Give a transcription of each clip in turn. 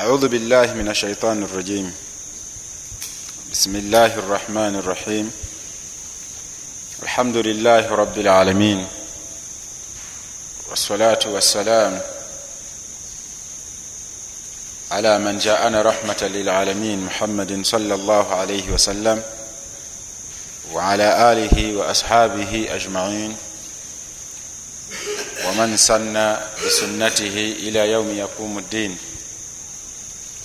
أعوذ بالله من الشيطان الرجيم. بسم الله الرحمن الرحيم. الحمد لله رب العالمين. والصلاة والسلام على من جاءنا رحمة للعالمين محمد صلى الله عليه وسلم وعلى آله وأصحابه أجمعين. ومن سن بسنته إلى يوم يقوم الدين.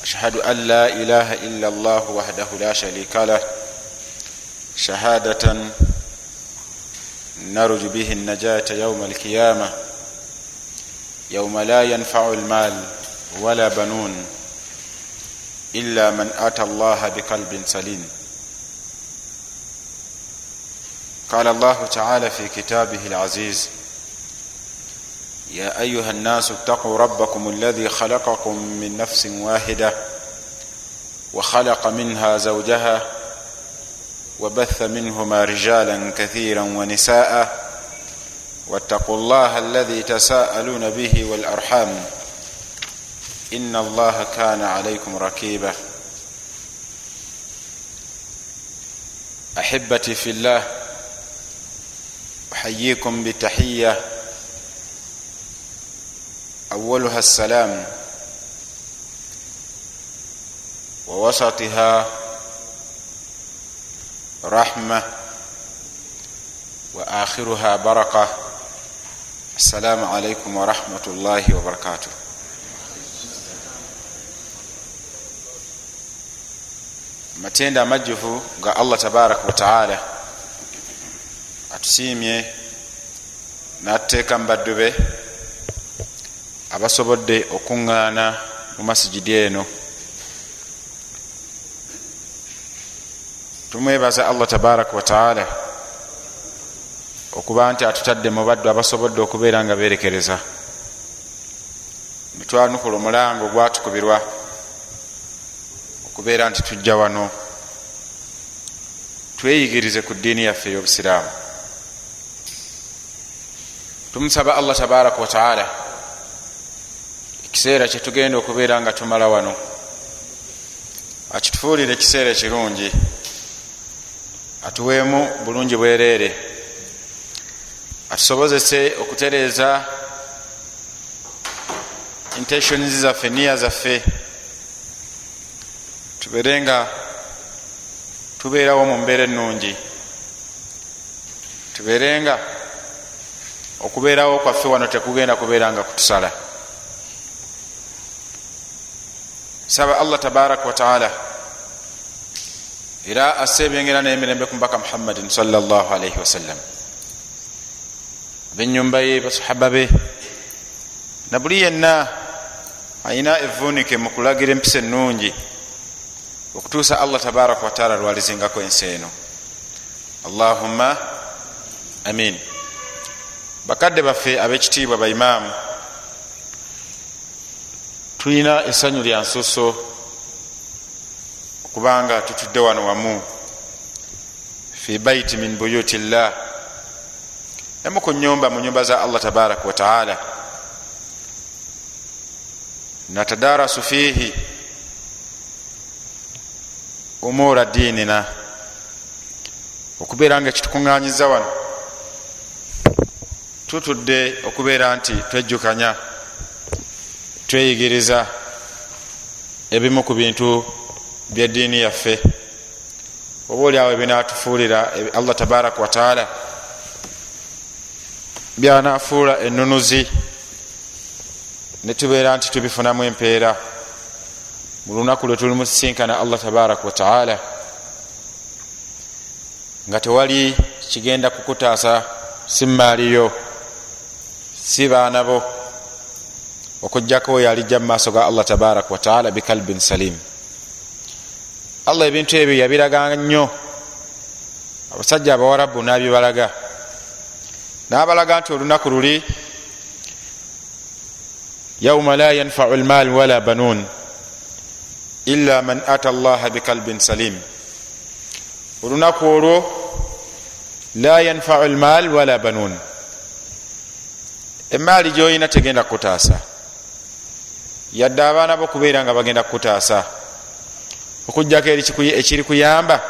أشهد أن لا إله إلا الله وحده لا شريك له. شهادة نرج به النجاة يوم القيامة يوم لا ينفع المال ولا بنون إلا من أتى الله بقلب سليم. قال الله تعالى في كتابه العزيز يا ايها الناس اتقوا ربكم الذي خلقكم من نفس واحده وخلق منها زوجها وبث منهما رجالا كثيرا ونساء واتقوا الله الذي تساءلون به والارحام ان الله كان عليكم ركيبا. احبتي في الله احييكم بتحيه أولها السلام ووسطها رحمة وآخرها بركة. السلام عليكم ورحمة الله وبركاته. matenda amajjuvu ga allah tabaraka wataala atusiimye n'atuteeka mu baddu be abasobodde okuŋŋaana mu masigidi eno. Tumwebaza allah tabaraka wataala okuba nti atutadde mu baddu abasobodde okubeera nga beerekereza. Netwanukula omulango gwatukubirwa okubeera nti tujja wano. Tweyigirize ku ddiini yaffe ey'obusiraamu. Tumusaba allah tabaraka wataala ekiseera kyetugenda okubeera nga tumala wano. Akitufuulire ekiseera ekirungi. Atuweemu bulungi bwereere. Atusobozese okutereeza intentions zaffe niya zaffe. Tubeere nga tubeerawo mu mbeera ennungi. Tubeere nga okubeerawo kwaffe wano tekugenda kubeera nga kutusala saba allah tabaraka wataala era asse ebyengera n'emirembe ku mbaka muhammadin salllah alaihi wasallam abenyumba ye basahaba be. Na buli yenna ayina evunike mu kulagira empisa ennungi okutuusa allah tabaraka wataala lwalizingako ensi eno. Allahumma amin. Bakadde baffe ab'ekitiibwa baimaamu tulina essanyu lya nsuso okubanga tutudde wano wamu. Fi baiti min buyuti llah emu ku nyumba mu nyumba za allah tabaraka wataala natadarasu fihi umura dinina okubeera nga ekitukuŋŋanyiza wano tutudde okubeera nti twejjukanya tweyigiriza ebimu ku bintu byeddiini yaffe. Oba oli awo ebinatufuulira allah tabaraka wataala byanafuula enunuzi netubeera nti tubifunamu empeera. Mu lunaku lwe tuli musisinkana allah tabaraka wataala nga tewali kigenda kukutaasa si maaliyo si baana okujjako oyo alijja mu maaso ga allah tabaraka wataala bikalbin salim. Allah ebintu ebyo yabiraga nnyo. Abasajja abawarabu nabibalaga. Nabalaga nti olunaku luli yauma la yanfau lmal wala banun illa man ata llaha bikalbin salim. Olunaku olwo la yanfau lmal wala banun emaali gyoyina tegenda kutaasa yadde abaana bo kubeera nga bagenda kukutaasa. Okugjako ekiri kuyamba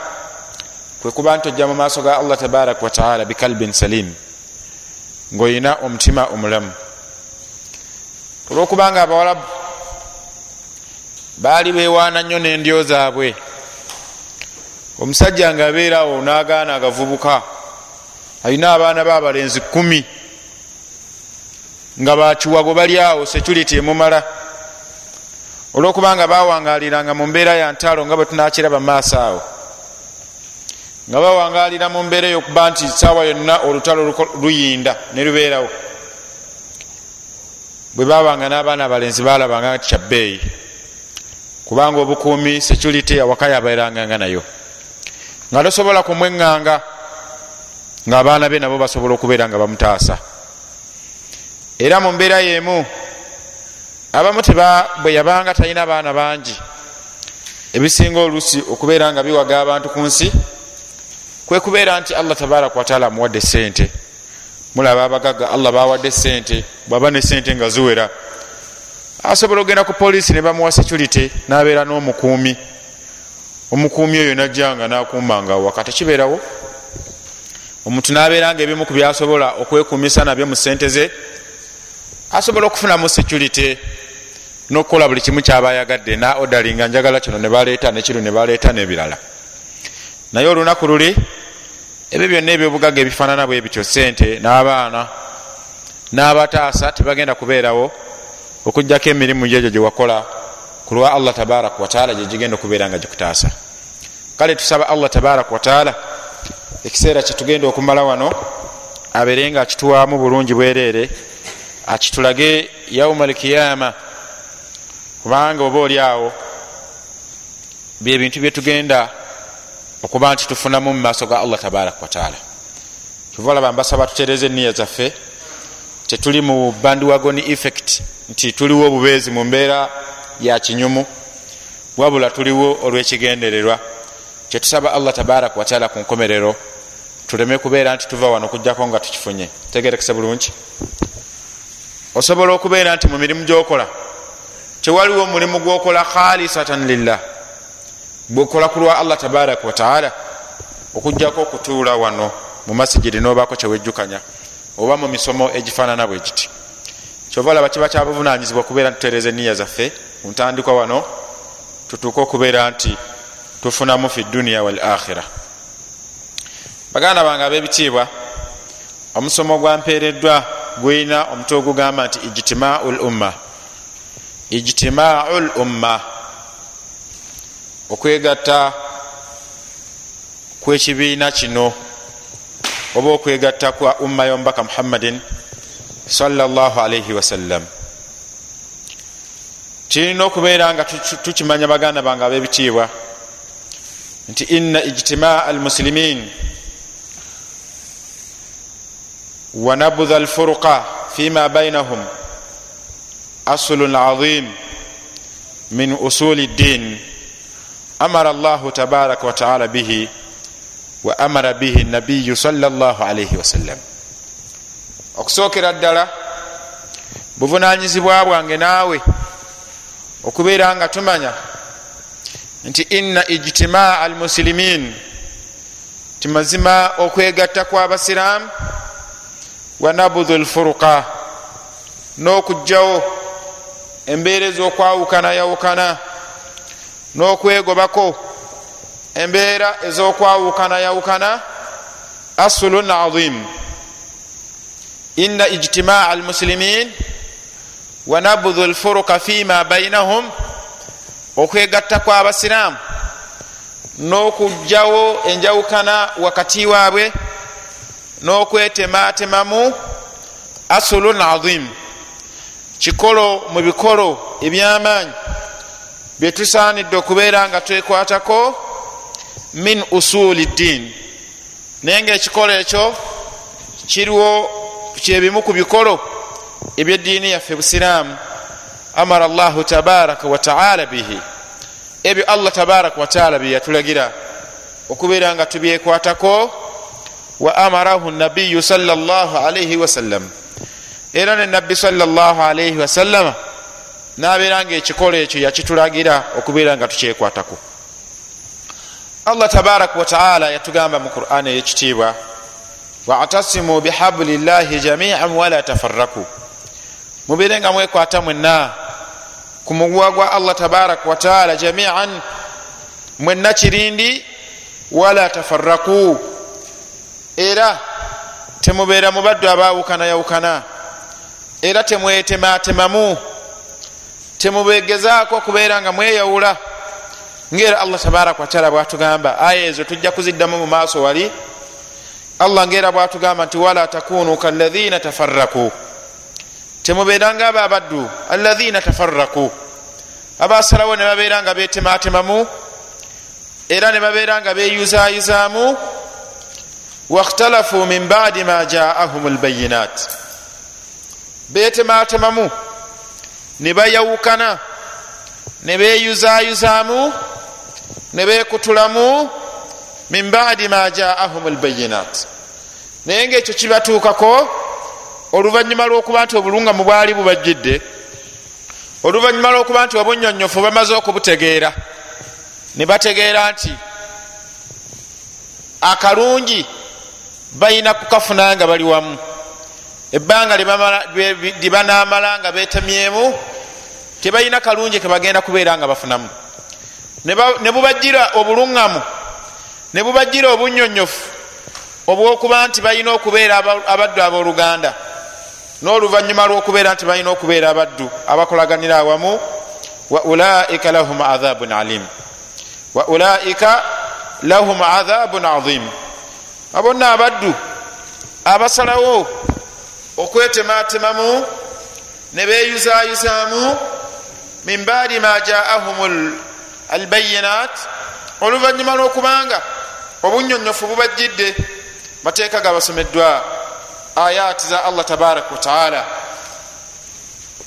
kwe kuba nti ojja mu maaso ga allah tabaraka wataala bikalbin salim ngaoyina omutima omulamu. Olwokubanga abawalabu baali bewaana nnyo n'endyo zaabwe omusajja nga abeerawo n'agaana agavubuka alina abaana babalenzi kumi nga bakiwago bali awo security emumala olwokubanga bawangaliranga mu mbeera ya ntalo nga bwe tunakiraba maaso awo. Nga bawangalira mu mbeera eyokuba nti saawa yonna olutalo luyinda ne lubeerawo. Bwe babanga n'abaana abalenzi balabanga nti kyabbeeyi. Kubanga obukuumi security awaka yabeeranganga nayo. Nga tosobola kumweŋŋanga ngaabaana be nabo basobola okubeera nga bamutaasa. Era mu mbeera yemu abamu bwe yabanga talina baana bangi ebisinga olusi okubeera nga biwaga abantu ku nsi kwe kubeera nti allah tabaraka wataala amuwadde sente mulaba abagaga allah bawadde sente bwaba ne sente nga ziwera. Asobola okgenda ku poliisi ne bamuwa security nabeera n'omukuumi. Omukuumi oyo najjanga nakumanga waka tekibeerawo omuntu nabeeranga ebimu ku byasobola okwekumisa nabyo mu sente ze. Asobola okufunamu security nokukola buli kimu kyaba ayagadde na odalinga njagala kino nebaleeta nekiru nebaleeta nebirala. Naye olunaku luli ebyo byonna ebyobugaga ebifaanana bwe bityo sente n'abaana n'abataasa tebagenda kubeerawo okugjako emirimu gyegyo gyewakola ku lwa allah tabaraka wataala gyegigenda okubeera nga gikutaasa kale tusaba allah tabaraka wataala ekiseera kyetugenda okumala wano abeere nga akituwaamu bulungi bwereere akitulage yauma alkiyama kubanga oba oli awo byebintu byetugenda okuba nti tufunamu mu maaso ga allah tabaraka wataala kyova olaba mbasaba tutereze eniya zaffe tetuli mu bandwagon effect nti tuliwo obubeezi mu mbeera ya kinyumu wabula tuliwo olwekigendererwa. Kyetusaba allah tabaraka wataala ku nkomerero tuleme kubeera nti tuva wano okugjako nga tukifunye. Tegerekese bulungi. Osobola okubeera nti mu mirimu gyokola tewaliwo omulimu gwokola khalisatan lillah gwekola ku lwa allah tabaraka wataala okugjako okutuula wano mu masigiri nobako kyewejjukanya oba mu misomo egifaanana bwe giti. Kyova olaba kiba kyabuvunanyizibwa okubeera ntitutereza eniya zaffe mu ntandikwa wano tutuuke okubeera nti tufunamu fi duniya wal akhira baganda bange ab'ebitiibwa omusomo gwampeereddwa gwina omutwe ogugamba nti ijtimau l umma ijtimaau l umma okwegatta kwekibiina kino oba okwegatta kwa umma yomubaka muhammadin salaalaihi wasallam kirina okubeera nga tukimanya baganda bange ab'ebitiibwa nti inna ijtimaa almuslimin wa nabudha alfuruqa fima bainahum aslun azim min usuli ddin amara llahu tabaraka wataala bihi wa amara bihi nabiyu sal llah alaihi wasallam okusookera ddala buvunanyizibwa bwange naawe okubeera nga tumanya nti inna ijtimaa al musilimin ti mazima okwegatta kw'abasiraamu wa nabudhu lfuruqa n'okugjawo embeera ez'okwawukana yawukana n'okwegobako. Embeera ez'okwawukana yawukana asulun azim. Inna ijtimaa almusilimin wanabudhu lfuruqa fima bainahum okwegatta kw'abasiraamu n'okugjawo enjawukana wakati waabwe n'okwetematemamu asulun azim kikolo mu bikolo ebyamaanyi byetusaanidde okubeera nga twekwatako min usuli ddin. Naye nga ekikolo ekyo kiriwo kyebimu ku bikolo ebyeddiini yaffe busiraamu. Amara llahu tabaraka wataala bihi. Ebyo allah tabaraka wataala byeyatulagira okubeera nga tubyekwatako wa amarahu nabiyu sallallahu alaihi wasallam era ne nabbi sallallahu alaihi wasallama nabeera nga ekikola ekyo yakitulagira okubeera nga tukyekwatako. Allah tabaraka wataala yatugamba mu quran eyekitiibwa watasimu bihabuli llahi jamian wala tafaraku mubeere nga mwekwata mwenna ku muguwa gwa allah tabaraka wataala jamian mwenna kirindi wala tafaraku era temubeera mubaddu abawukana yawukana era temwetematemamu temubegezaako kubeera nga mweyawula. Ngaera allah tabaraka wataala bwatugamba aya ezo tujja kuziddamu mu maaso wali? Allah ngaera bwatugamba nti wala takunu kalaina tafaraku temubeeranga abo abaddu alaina tafaraku abasalawo ne babeera nga betematemamu era ne babeera nga beyuzayuzaamu wakhtalafu min badi ma jaahum lbayinat betematemamu ne bayawukana ne beyuzayuzaamu ne bekutulamu min badi ma jaahum lbayinat naye ngaekyo kibatuukako oluvanyuma lwokuba nti obulungamu bwali bubajjidde oluvanyuma lwokuba nti obunyonyofu bamaze okubutegeera ne bategeera nti akalungi balina kukafuna nga bali wamu ebbanga lyebanamala nga betemyemu tebalina kalungi kebagenda kubeera nga bafunamu. Ne bubajira obuluŋŋamu ne bubajira obunyonyofu obwokuba nti balina okubeera abaddu abooluganda n'oluvanyuma lwokubeera nti balina okubeera abaddu abakolaganira awamu wa ulaika lahum adhabun alim wa ulaika lahum adhabun azim abonna abaddu abasalawo okwetematemamu ne beyuzayuzamu min baadi ma jaahum albayinat oluvanyuma lwokubanga obunyonyofu bubajjidde mateeka gabasomeddwa ayati za allah tabaraka wataala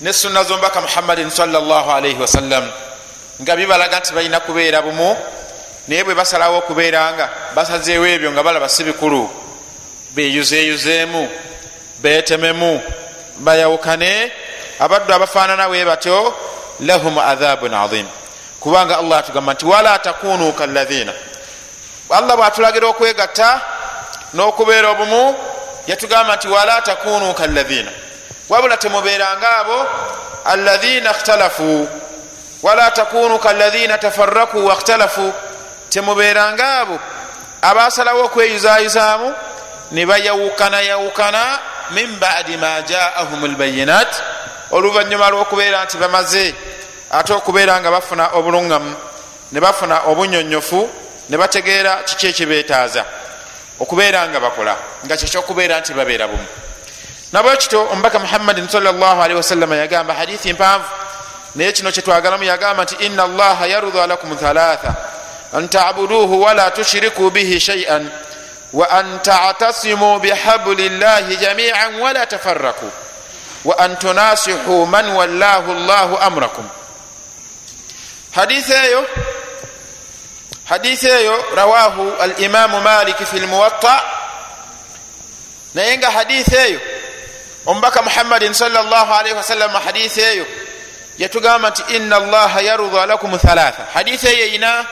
ne sunna zombaka muhammadin salllahalaihi wasallam nga bibalaga nti balina kubeera bumu naye bwe basalawo okubeeranga basazeewo ebyo nga balaba si bikulu beyuzeyuzeemu betememu. Bayawukane abaddu abafaanana we batyo lahum adhabun azim kubanga allah atugamba nti wala takunu kalaina allah bwatulagira okwegatta n'okubeera obumu yatugamba nti wala takunu kalaina wabula temubeeranga abo alaina ikhtalafu. Wala takunu kalaina tafaraku wakhtalafu temubeeranga abo abasalawo okweyuzayuzaamu ne bayawukana yawukana min badi ma jaahum lbayinat oluvanyuma lwokubeera nti bamaze ate okubeera nga bafuna obuluŋgamu ne bafuna obunyonyofu ne bategeera kiki ekibetaaza okubeera nga bakola nga kyekyokubeera nti babeera bumu? Nabwekito omubaka muhammadin salllahalihi wasallama yagamba hadithi mpanvu naye kino kyetwagalamu yagamba nti ina allaha yarudha lakum thalatha an tabuduhu wala tushiriku bihi shaian wa an tatasimu bihabuli llahi jamian wala tafaraku wa an tunasihu man wallahu llahu amrakum hadithi eyo hadithi eyo rawahu alimamu maliki fi lmuwatta naye nga hadithi eyo omubaka muhammadin salllahalihi wasallama hadithi eyo yatugamba nti ina allaha yarudha lakum thalatha hadithi eyo eyina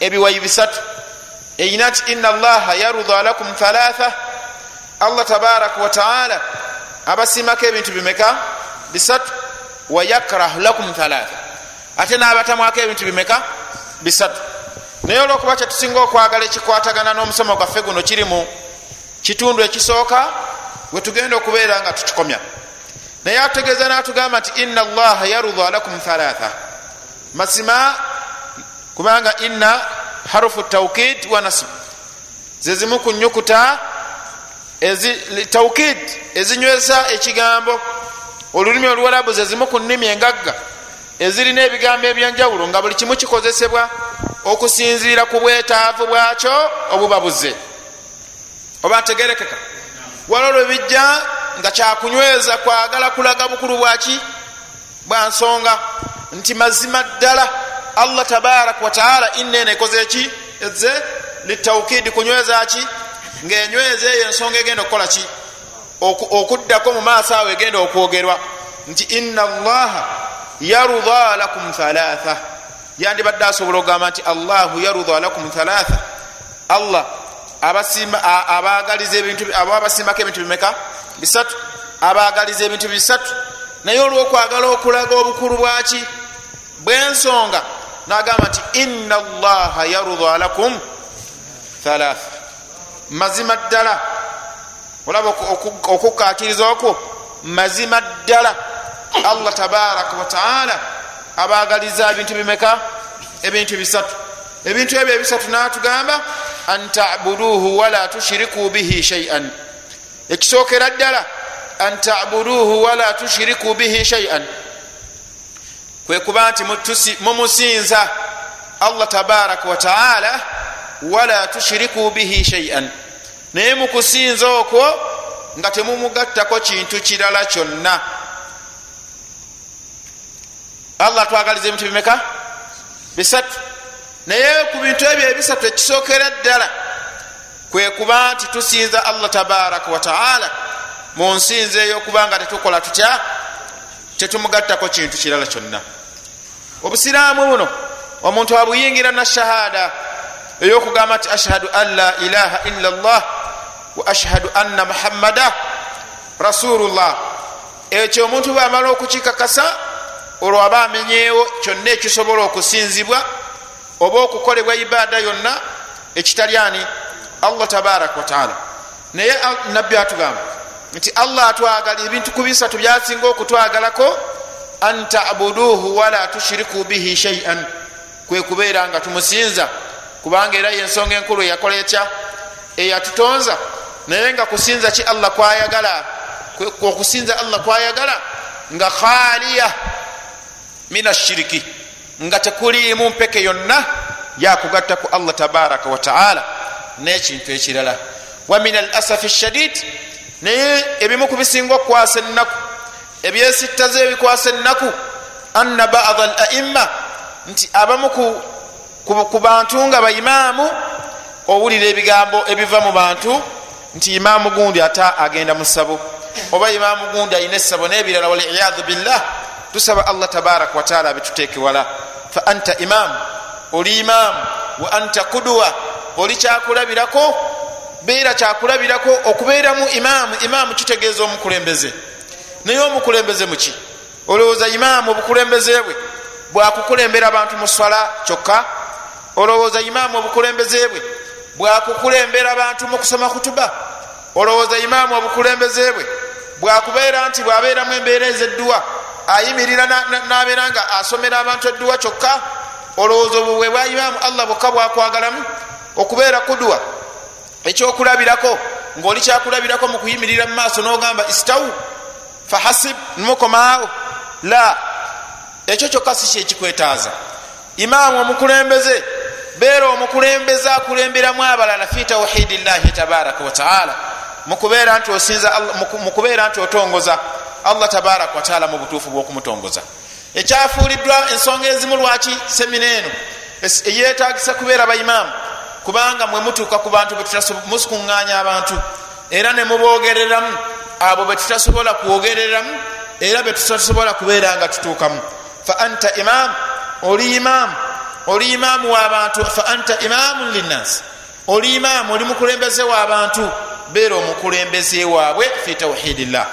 ebiwayi bisatu eyina nti ina allaha yarudha lakum thalatha. Allah tabaraka wataala abasimako ebintu bimeka? Bisatu. Wayakrahu lakum thalatha. Ate nabatamwako ebintu bimeka? Bisatu. Naye olwokuba kyetusinga okwagala ekikwatagana n'omusomo gwaffe guno kiri mu kitundu ekisooka wetugenda okubeera nga tukikomya. Naye atutegeeza natugamba nti ina allaha yarudha lakum thalatha. Masima kubanga ina harufu taukid wa nasib zezimu ku nyukuta taukid ezinyweza ekigambo. Olulimi oluwarabu zezimu ku nnimi engagga. Ezirina ebigambo ebyenjawulo nga buli kimu kikozesebwa okusinziira ku bwetaavu bwakyo obuba buze oba ntegerekeka? Wala olwo bijja nga kyakunyweza kwagala kulaga bukulu bwaki? Bwansonga nti mazima ddala allah tabaraka wataala inena ekozeki eze litaukidi kunyweza ki? Ngaenyweza eyo ensonga egenda okukola ki? Okuddako mu maaso awo egenda okwogerwa. Nti ina allaha yarudha lakum thalatha. Yandibadde asobola okugamba nti allahu yarudha lakum thalatha. Allah abagaliza aba basimbako ebintu bimeka? Bisatu. Abagaliza ebintu bisatu. Naye olwokwagala okulaga obukulu bwaki bwensonga nagamba nti ina allaha yarudha lakum thalatha mazima ddala. Olaba okukakiriza okwo? Mazima ddala. Allah tabaraka wataala abagaliza ebintu bimeka? Ebintu bisatu. Ebintu ebyo ebisatu natugamba an tabuduhu wala tushiriku bihi shaian ekisookera ddala an tabuduhu wala tushiriku bihi shaian kwekuba nti mumusinza allah tabaraka wataala wala tushiriku bihi shaian naye mukusinza okwo nga temumugattako kintu kirala kyonna. Allah atwagaliza ebintu bimeka? Bisatu. Naye ku bintu ebyo ebisatu ekisookera ddala kwekuba nti tusinza allah tabaraka wataala mu nsinza eyokuba nga tetukola tutya? Tetumugattako kintu kirala kyonna obusiraamu buno omuntu abuyingira na shahada eyokugamba nti ashhadu an la ilaha illa llah wa ashhadu anna muhammada rasulullah. Ekyo omuntu bwamala okukikakasa olwo aba amenyeewo kyonna ekisobola okusinzibwa oba okukolebwa ibaada yonna ekitalyani allah tabaraka wataala naye nabbi atugamba nti allah atwagala ebintu ku bisatu byasinga okutwagalako an tabuduhu wala tushiriku bihi shaian kwekubeera nga tumusinza kubanga era yensonga enkulu eyakola etya? Eyatutonza naye nga kusinza ki allah kwayagala? Okusinza allah kwayagala? Nga khaliya min ashiriki nga tekuliimu mpeke yonna yakugatta ku allah tabaraka wataala nekintu ekirala. Wa min al asafi shadid naye ebimu ku bisinga okukwasa ennaku ebyesittaze ebikwasa ennaku anna bada al aimma nti abamu ku bantu nga baimaamu owulira ebigambo ebiva mu bantu nti imaamu gundi ata agenda mu ssabo. Oba imaamu gundi ayina essabo nebirala waliyadu billah tusaba allah tabaraka wataala abituteekewala fa anta imaamu oli imaamu wa anta kuduwa oli kyakulabirako beera kyakulabirako okubeeramu imaamu imaamu kitegeeza omukulembeze naye omukulembeze muki olowooza imaamu obukulembeze bwe bwakukulembera abantu mu swala kyokka? Olowooza imaamu obukulembeze bwe bwakukulembera abantu mu kusoma kutuba? Olowooza imaamu obukulembeze bwe bwakubeera nti bwabeeramu embeera ezedduwa ayimirira nabeera nga asomera abantu edduwa kyokka? Olowooza obwo bwe bwa imaamu allah bwokka bwakwagalamu okubeera kuduwa ekyokulabirako ngaoli kyakulabirako mu kuyimirira mu maaso nogamba istawu fahasib nmukomaawo la ekyo kyokka si kyekikwetaaza imaamu omukulembeze beera omukulembeze akulemberamu abalala fi tawhidi llahi tabaraka wataala mukubeera nti osinza mukubeera nti otongoza allah tabaraka wataala mu butuufu bwokumutongoza. Ekyafuuliddwa ensonga ezimu lwaki? Semina eno. Eyetagisa kubeera baimaamu kubanga mwe mutuuka ku bantu musikuŋŋanya abantu era ne mubogereramu abo betutasobola kwogereramu era betutasobola kubeera nga tutuukamu. Fa anta imaamu oli imaamu oli imaamu w'abantu fa anta imaamu linnasi oli imaamu oli mukulembeze w'abantu beera omukulembeze waabwe fi tawhidillah.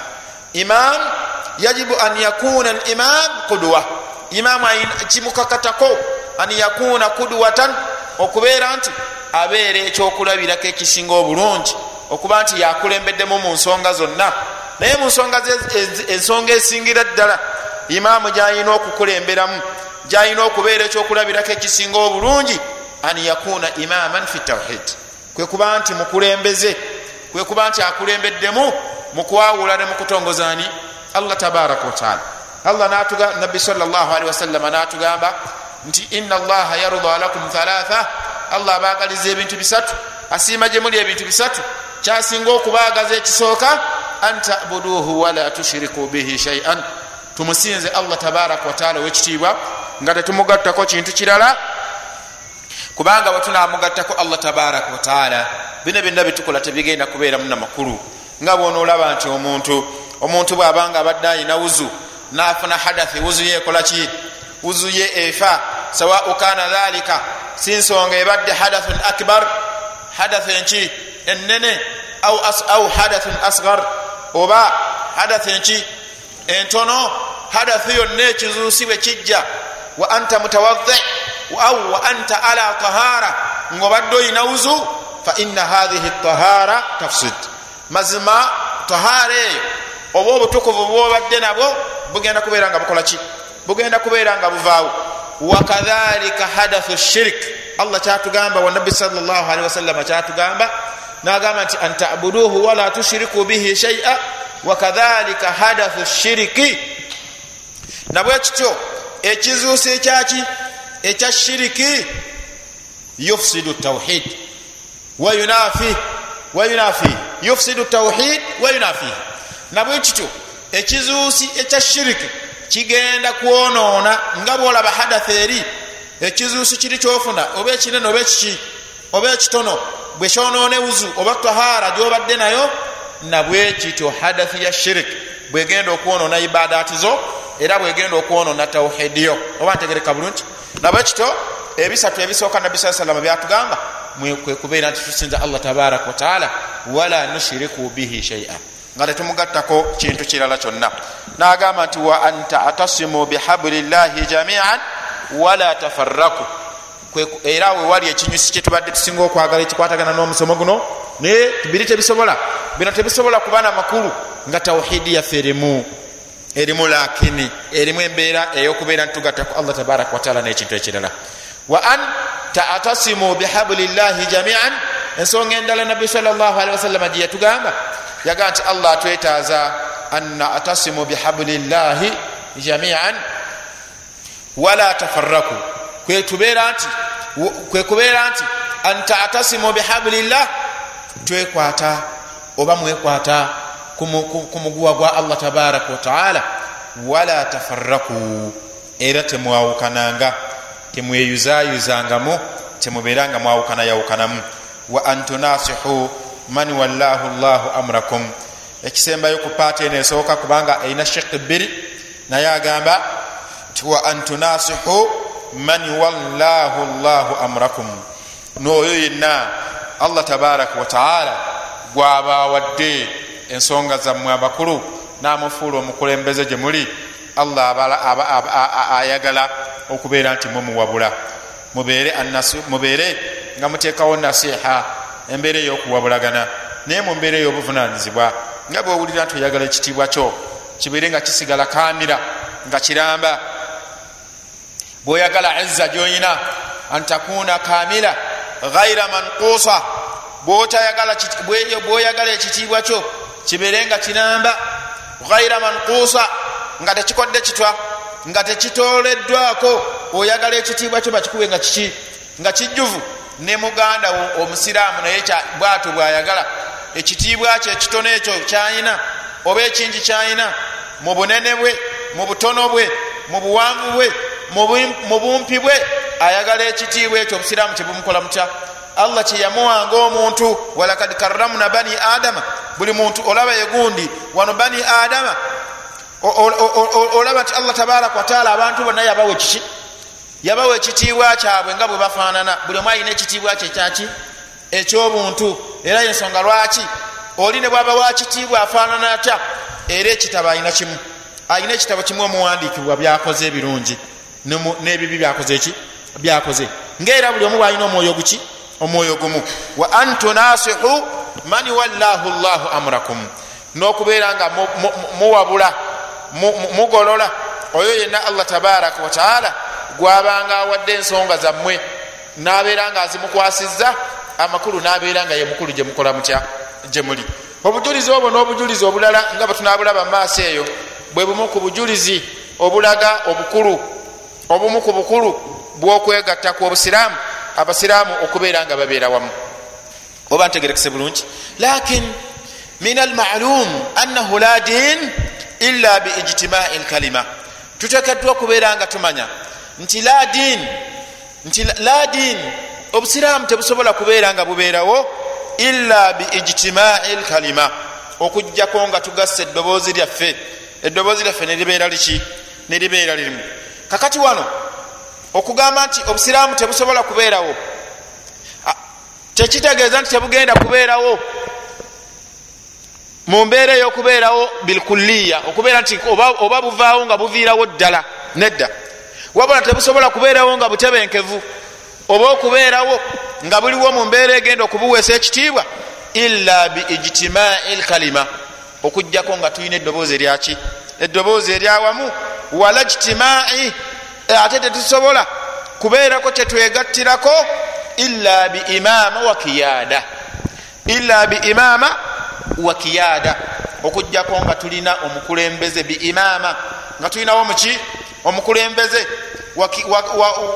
Imam yajibu an yakuna limam kudwa imamu kimukakatako an yakuna kudwatan okubeera nti abeera ekyokulabirako ekisinga obulungi okuba nti yakulembeddemu mu nsonga zonna. Naye mu nsonga ensonga esingira ddala imaamu gyayina okukulemberamu gyayina okubeera ekyokulabirako ekisinga obulungi an yakuna imaman fi tawhid. Kwekuba nti mukulembeze kwekuba nti akulembeddemu mukwawula ne mukutongozaani allah tabaraka wataala allah nabbi salli wasallama natugamba nti ina allaha yarda lakum thalatha allah abagaliza ebintu bisatu asiima gye muli ebintu bisatu. Kyasinga okubagaza ekisooka an tabuduhu wala tushiriku bihi shaian tumusinze allah tabaraka wataala owekitiibwa nga tetumugattako kintu kirala kubanga bwetunamugattako allah tabaraka wataala bino byonna bitukola tebigenda kubeeramu namakulu nga bwonaolaba nti omuntu omuntu bwabanga abadde ayina wuzu nafuna hadathi wuzuye ekolaki wuzuye efa sawau kana dhalika sinsonga ebadde hadathun akbar hadathu enki enene au hadathun asgar oba hadathu enki entono hadathu yonna ekizuusi bwe kijja wa anta mutawadhi au wa anta ala tahara ngaobadde oyina wuzu fa inna hathihi tahara tafsid mazima tahara eyo oba obutukuvu bwobadde nabwo bugenda kubeera nga bukolaki bugenda kubeera nga buvaawo wakadhalika hadathu shirik allah kyatugamba wanabi salllahalihi wasallama kyatugamba nagamba nti an tabuduhu wala tushiriku bihi shaia wakadhalika hadathu shiriki nabwe kityo ekizuusi ekyaki ekya shiriki yufsidu tawhid. Wayunafi wayunafi yufsidu tawhid wayunafi nabwe kityo ekizuusi ekya shiriki kigenda kwonoona nga bwolaba hadatha eri ekizuusi kiri kyofuna oba ekinene oba ekiki oba ekitono bwe kyonoona ewuzu oba tahara gyobadde nayo nabwe kityo hadathi ya shiriki bwegenda okwonoona ibadaati zo era bwegenda okwonoona tawhidiyo oba ntegereka bulungi? Nabwe kityo ebisatu ebisooka nabbi saa salama byatugamba kwekubeera nti tusinza allah tabaraka wataala wala nushiriku bihi shaia nga tetumugattako kintu kirala kyonna. Nagamba nti wa an tatasimu bihabulillahi jamian wala tafarraku. Era wewali ekinyusi kyetubadde tusinga okwagala ekikwatagana n'omusomo guno naye biri tebisobola bino tebisobola kubana makulu nga tawhidi yaffe erimu erimu lakini erimu embeera eyokubeera nitugattaku allah tabaraka wataala n'ekintu ekirala. Wa an tatasimu bihabulillahi jamian ensonga endala nabbi salllahalihi wasallama gye yatugamba yagaa nti allah atwetaaza an natasimu bihabulillahi jamian wala tafarraku kwetubeera nti kwekubeera nti an tatasimu bihablillah twekwata oba mwekwata ku muguwa gwa allah tabaraka wataala wala tafarraku era temwawukananga temweyuzayuzangamu temubeeranga mwawukanayawukanamu wa an tunasihu man wallahu llahu amrakum. Ekisembayo ku paati eno esooka kubanga erina shekhi bbiri naye agamba nti wa an tunasihu man wallahu llahu amrakum. Nooyo yenna allah tabaraka wataala gwabawadde ensonga zammwe abakulu namufuula omukulembeze gye muli allah ayagala okubeera nti mumuwabula. Mubeere nga muteekawo nasiha embeera eyokuwabulagana naye mu mbeera ey'obuvunanyizibwa nga bwowulira nti oyagala ekitiibwa kyo kibeere nga kisigala kamira nga kiramba. Bwoyagala izza gyoyina antakuna kamila ghaira mankusa bwoyagala ekitiibwa kyo kibeere nga kiramba ghaira mankusa nga tekikodde kitwa nga tekitoleddwako oyagala ekitiibwa kyo bakikube nga kiki? Nga kijjuvu ne muganda wo omusiraamu naye bwato bwayagala ekitiibwa kyo ekitono ekyo kyayina oba ekingi kyayina mu bunene bwe mu butono bwe mu buwanvu bwe mu bumpi bwe ayagala ekitiibwa ekyo obusiraamu kyebumukola mutya? Allah kyeyamuwanga omuntu walakad karramna bani adama buli muntu olaba yegundi wano bani adama olaba nti allah tabaraka wataala abantu bonna yabawa ekiki yabawa ekitiibwa kyabwe nga bwe bafaanana. Buli omu alina ekitiibwa kye kyaki? Ekyobuntu. Era yensonga lwaki? Oli ne bwaba wa kitiibwa afaanana atya? Era ekitabo alina kimu. Alina ekitabo kimu omuwandiikibwa byakoze ebirungi. N'ebibi byakoze eki? Byakoze. Ngaera buli omu bwalina omwoyo guki? Omwoyo gumu. Wa an tunasihu man wallahu llahu amrakum. N'okubeera nga muwabula mugolola. Oyo yenna allah tabaraka wataala gwabanga awadde ensonga zammwe nabeera nga azimukwasizza amakulu nabeera nga ye mukulu gyemukola mutya gyemuli obujulizi obwo n'obujulizi obulala nga bwetunabulaba mumaaso eyo bwe bumu ku bujulizi obulaga obukulu obumu ku bukulu bwokwegatta ku obusiraamu abasiraamu okubeera nga babeera wamu. Oba ntegerekese bulungi? Lakin min almalum annahu la din illa biijtimai lkalima tutekeddwa okubeera nga tumanya nti la din nti la din. Obusiraamu tebusobola kubeera nga bubeerawo illa biijtimai lkalima okugjako nga tugasse eddoboozi lyaffe. Eddoboozi lyaffe neribeera liki? Neribeera lirimu. Kakati wano okugamba nti obusiraamu tebusobola kubeerawo tekitegeeza nti tebugenda kubeerawo mu mbeera ey'okubeerawo bilkuliya okubeera nti oba buvaawo nga buviirawo ddala nedda wabula tebusobola kubeerawo nga butebenkevu oba okubeerawo nga buliwo mu mbeera egenda okubuweesa ekitiibwa illa biijtimai lkalima. Okugjako nga tulina eddoboozi eryaki eddoboozi eryawamu wala jtimai ate tetusobola kubeerako kyetwegattirako illa biimama wakiyada illa biimama wakiyada okugjako nga tulina omukulembeze biimama nga tulinawo muki omukulembeze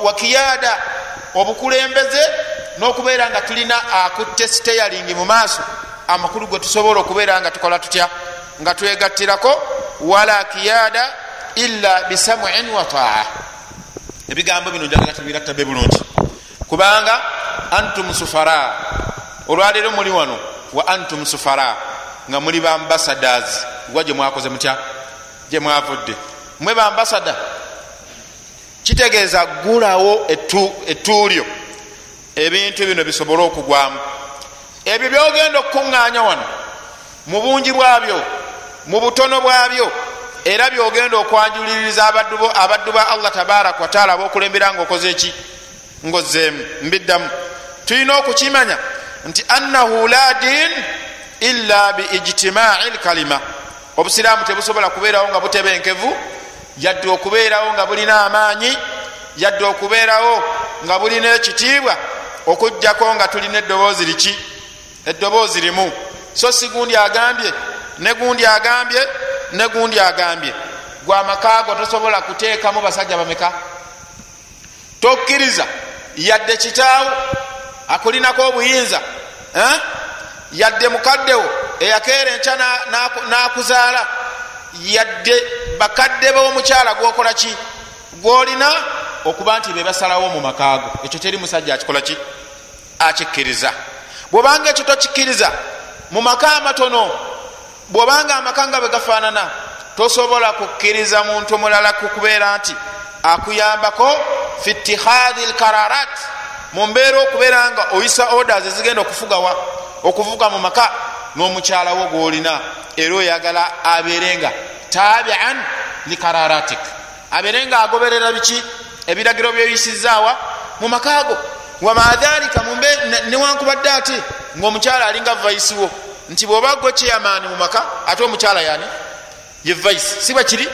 wakiyada obukulembeze n'okubeera nga tulina akutte steyaling mu maaso. Amakulu gwe tusobola okubeera nga tukola tutya? Nga twegattirako wala kiyada illa bisamuin wa taa ebigambo bino njagala tubirattabe bulungi. Kubanga antum sufara. Olwaleero muli wano wa antum sufara nga muli bambasadas gwa gye mwakoze mutya? Gye mwavudde mwe bambasada kitegeeza gulawo ettuulyo ebintu bino bisobole okugwamu. Ebyo byogenda okukuŋŋaanya wano mu bungi bwabyo mu butono bwabyo era byogenda okwanjuliriza abaddu ba allah tabaraka wataala abokulembera nga okoze eki ngaozeemu mbiddamu. Tulina okukimanya nti annahu la din illa biijtimai lkalima obusiraamu tebusobola kubeerawo nga butebenkevu yadde okubeerawo nga bulina amaanyi yadde okubeerawo nga bulina ekitiibwa okugjako nga tulina eddoboozi liki? Eddoboozi limu. So si gundi agambye ne gundi agambye ne gundi agambye. Gwe amakaago tosobola kuteekamu basajja bameka tokkiriza yadde kitaawo akulinako obuyinza eh? yadde mukaddewo eyakeera enkya nakuzaala yadde bakadde bomukyala gwokola ki? Gwolina okuba nti bebasalawo mu makaago. Ekyo teri musajja akikola ki? Akikkiriza. Bwobanga ekyo tokikkiriza mu maka amatono bwobanga amaka nga bwe gafaanana tosobola kukkiriza muntu mulala kukubeera nti akuyambako fi itihadi lkararat mu mbeera okubeera nga oyisa orders ezigenda okufugawa okuvuga mu maka n'omukyalawo gwolina era oyagala abeerenga. Tabian likararatik abeerenga agoberera biki? Ebiragiro byoyisizaawa mu makaago wamadhalika newankubadde ate ngaomukyala alinga vaisiwo nti bwoba gwe kyeyamaani mu maka ate omukyala yani ye vaisi si bwe kiri?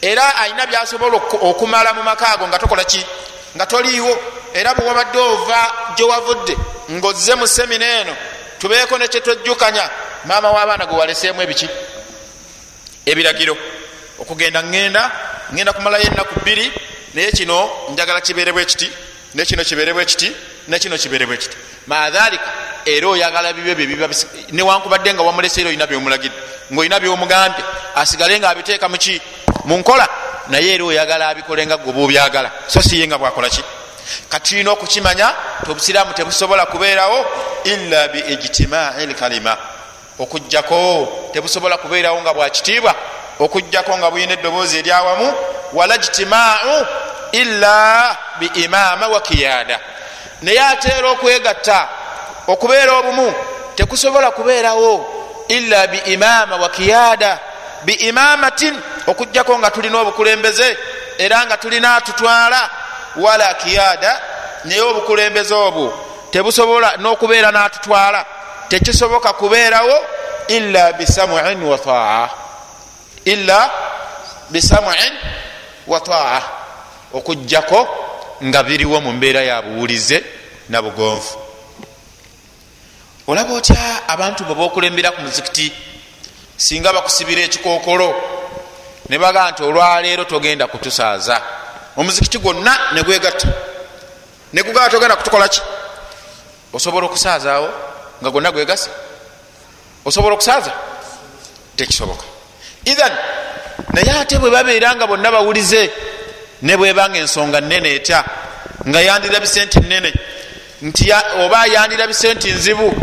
Era alina byasobola okumala mu makaago nga tokola ki? Nga toliiwo. Era bwewabadde ova gyewavudde ngaozze mu semina eno tubeeko nekyetwejjukanya maama w'abaana gwe waleseemu ebiki? Ebiragiro. Okugenda ŋŋenda ŋŋenda kumalayo ennaku bbiri naye kino njagala kibeerebwa ekiti nekino kibeerebwa ekiti nekino kibeerebwa ekiti madhalika era oyagala bibyo byebiba newankubadde nga wamuleseera olina byomulagidde. Ngaolina byomugambye asigale nga abiteeka muki mu nkola. Naye era oyagala abikole nga gwe bobyagala so siye nga bwakola ki katulina okukimanya tobusiraamu tebusobola kubeerawo illa biijtimai lkalima okugjako tebusobola kubeerawo nga bwakitiibwa okugjako nga buyina eddoboozi eryawamu wala jtimau illa biimama wa kiyada naye ateera okwegatta okubeera obumu tekusobola kubeerawo illa biimama wa kiyada biimamatin okugjako nga tulina obukulembeze era nga tulina atutwala wala kiyada naye obukulembeze obwo tebusobola n'okubeera n'atutwala tekisoboka kubeerawo illa bisamuin wa taa illa bisamuin wa taa okugjako nga biriwo mu mbeera ya buwulize na bugonvu olaba otya abantu bwe bokulembera ku muzikiti singa bakusibira ekikokolo ne baga nti olwaleero togenda kutusaaza omuzikiti gwonna negwegatta negugaa togenda kutukolaki osobola okusaazaawo nga gwonna gwegasa? Osobola okusaaza? Tekisoboka. Ithan naye ate bwe babeera nga bonna bawulize ne bwebanga ensonga nene etya nga yandirabise nti nene nti oba yandirabise nti nzibu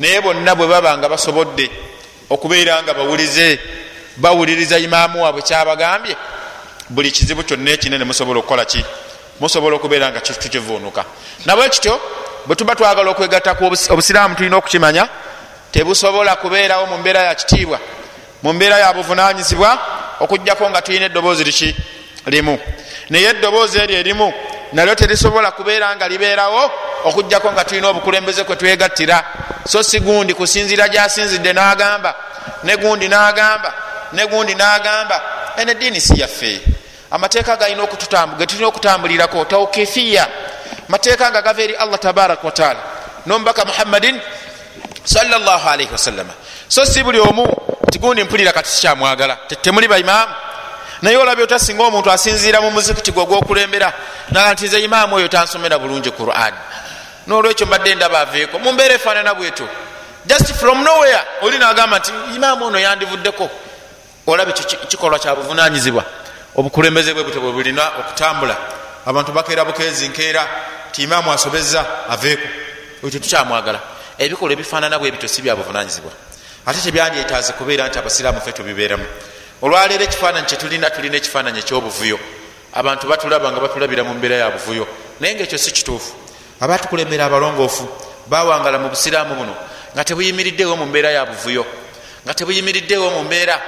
naye bonna bwe baba nga basobodde okubeera nga bawulize bawuliriza imaamu waabwe kyabagambye buli kizibu kyonna ekinene musobola okukola ki? Musobola okubeera nga tukivuunuka nabwe kityo bwe tuba twagala okwegattaku obusiraamu tulina okukimanya tebusobola kubeerawo mu mbeera ya kitiibwa mu mbeera ya buvunanyizibwa okugjako nga tulina eddoboozi liki? Limu. Naye eddoboozi eryo erimu nalyo terisobola kubeera nga libeerawo okugjako nga tulina obukulembeze kwe twegattira. So si gundi kusinzira gyasinzidde n'agamba ne gundi n'agamba ne gundi n'agamba ene eddiini si yaffe amateeka galina ge tulina okutambulirako taukifiya mateeka nga gava eri allah tabaraka wataala nomubaka muhammadin salllahalaihi wasallama so si buli omu tigundi mpulira kati sikyamwagala temuli baimaamu naye olabye otasinga omuntu asinziira mu muzikiti gwe ogwokulembera naga nti nze imaamu oyo tansomera bulungi quran. Nolwekyo mbadde ndaba aveeko. Mumbeera efaanana bwetyo just from nowhere oli nagamba nti imaamu ono yandivuddeko. Olabye kikolwa kyabuvunanyizibwa obukulembeze bwe butyo bwe bulina okutambula. Abantu bakeera bukeezi nkeera ti imaamu asobezza aveeko oyo tetukyamwagala ebikolwa ebifaanana bwe bityo si byabuvunanyizibwa ate tebyandyetaaze kubeera nti abasiraamu fe tubibeeramu. Olwaleero ekifaananyi kyetulina tulina ekifaananyi ekyobuvuyo. Abantu batulaba nga batulabira mu mbeera ya buvuyo. Naye ngaekyo si kituufu. Abatukulembera abalongoofu bawangala mu busiraamu buno nga tebuyimiriddewo mu mbeera ya buvuyo nga tebuyimiriddewo mu mbeera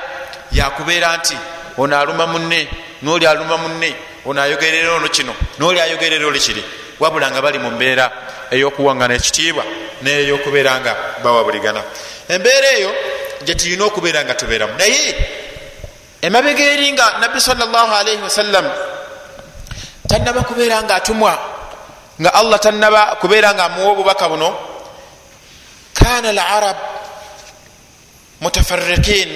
yakubeera nti ono aluma munne noli aluma munne ono ayogerera ono kino noli ayogerera oli kiri. Wabula nga bali mu mbeera eyokuwangana ekitiibwa neyokubeera nga bawabuligana. Embeera eyo gyetulina okubeera nga tubeeramu. Naye emabega eri nga nabbi salllahalaihi wasallam tanaba kubeera nga atumwa nga allah tanaba kubeera nga amuwa obubaka buno kana larab mutafarikin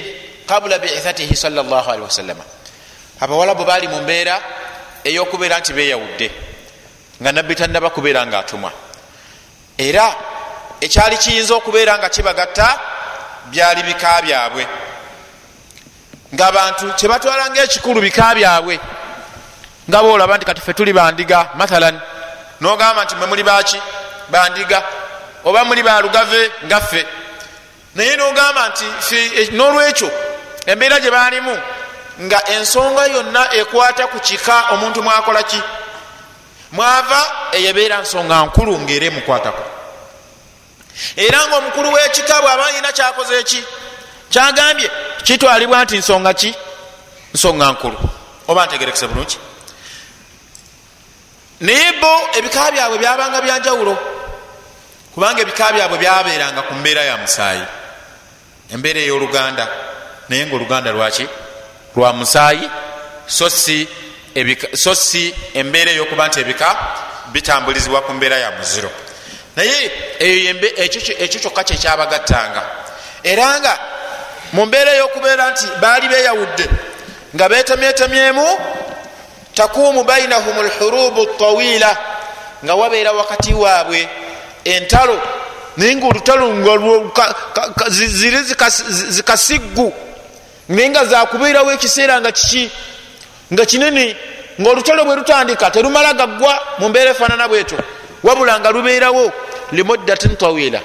qabula biithatihi salllahalihi wasallama abawalabu baali mu mbeera eyokubeera nti beyawudde nga nabbi tanaba kubeera nga atumwa era ekyali kiyinza okubeera nga kibagatta byali bika byabwe. Ngaabantu kyebatwala ngaekikulu bika byabwe. Nga boolaba nti kati fe tuli bandiga mathalan nogamba nti mwe muli baki bandiga. Oba muli balugave ngaffe naye nogamba nti nolwekyo embeera gye baalimu nga ensonga yonna ekwata ku kika omuntu mwakola ki? Mwava eyebeera nsonga nkulu ngaera emukwatako. Era nga omukulu w'ekika bw'aba yina kyakoze eki kyagambye kitwalibwa nti nsonga ki? Nsonga nkulu. Oba ntegerekese bulungi? Naye bo ebika byabwe byabanga byanjawulo kubanga ebika byabwe byabeeranga ku mbeera ya musaayi. Embeera ey'oluganda naye nga oluganda lwaki? Lwa musaayi? So si embeera eyokuba nti ebika bitambulizibwa ku mbeera ya muziro. Naye ekyo kyokka kyekyabagattanga era nga mu mbeera eyokubeera nti baali beyawudde nga betemyetemyemu takuumu bainahum lhurubu tawila nga wabeera wakati waabwe entalo naye nga olutalo ziri zikasiggu naye nga zakubeerawo ekiseera nga kiki? Nga kinene ngaolutalo bwe lutandika terumala gaggwa mu mbeera efaanana bwetyo. Wabula nga lubeerawo limuddatin tawila.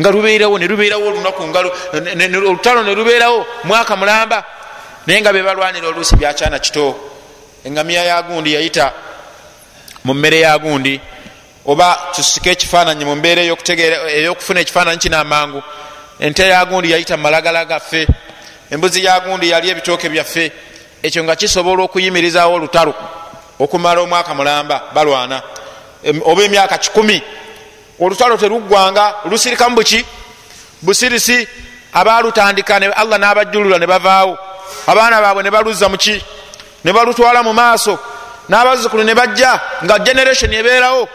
Nga lubeerawo nelubeerawo olunaku olutalo nelubeerawo mwaka mulamba. Naye nga bebalwanira oluusi byakyana kito. Engamiya yagundi yayita mu mmere yagundi oba tusike ekifaananyi mu mbeera eyokufuna ekifaananyi kino amangu. Ente yagundi yayita mumalagala gaffe embuzi yagundi yali ebitooke byaffe. Ekyo nga kisobola okuyimirizawo olutalo okumala omwaka mulamba balwana. Oba emyaka kikumi. Olutalo teruggwanga lusirikamu buki. Busirisi abalutandika allah n'abajjulula ne bavaawo. Abaana baabwe ne baluzza muki ne balutwala mu maaso. N'abazzukulu ne bajja nga generation ebeerawo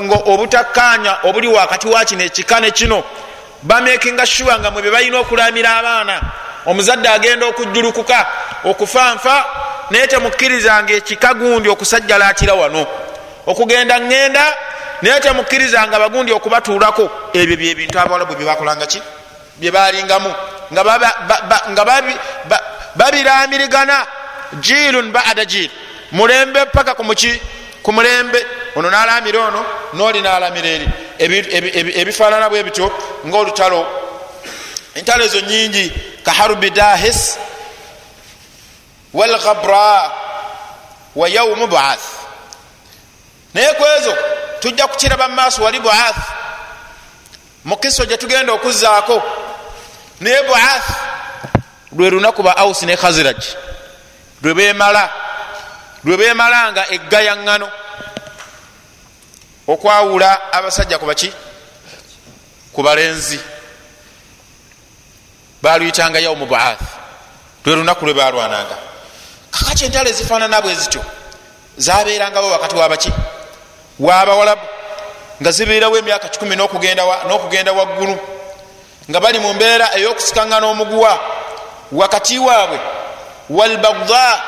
nga obutakkanya obuli wakati wa kino ekika ne kino. Bamakinga sure nga mwe bebalina okulamira abaana omuzadde agenda okujjulukuka okufanfa naye temukkirizanga ekika gundi okusajjalaatira wano. Okugenda ŋŋenda naye temukkirizanga bagundi okubatuulako ebyo byebintu abawalabu byebakolanga ki? Byebalingamu nga babiramirigana jiilun bada jiil. Mulembe paka kumuki ku mulembe. Ono nalamira ono noli nalamira eri. Ebifaanana bwe bityo ngaolutalo entalo ezo nyingi. Kaharubi dahis walghabra wa yaumu buath. Naye kwezo tujja kukiraba mumaaso wali buath. Mukiso gyetugenda okuzaako naye buath lwe lunaku ba aus ne khaziraj lwe bemala lwe bemalanga eggayaŋŋano okwawula abasajja kubaki ku balenzi baluyitanga yaumu buath lwe lunaku lwe balwananga kakaki entalo ezifaanana bwe zityo zabeerangawo wakati wabaki wabawalabu nga zibeerawo emyaka 1 n'okugenda waggulu nga bali mu mbeera ey'okusikaŋŋana omuguwa wakati waabwe walbagda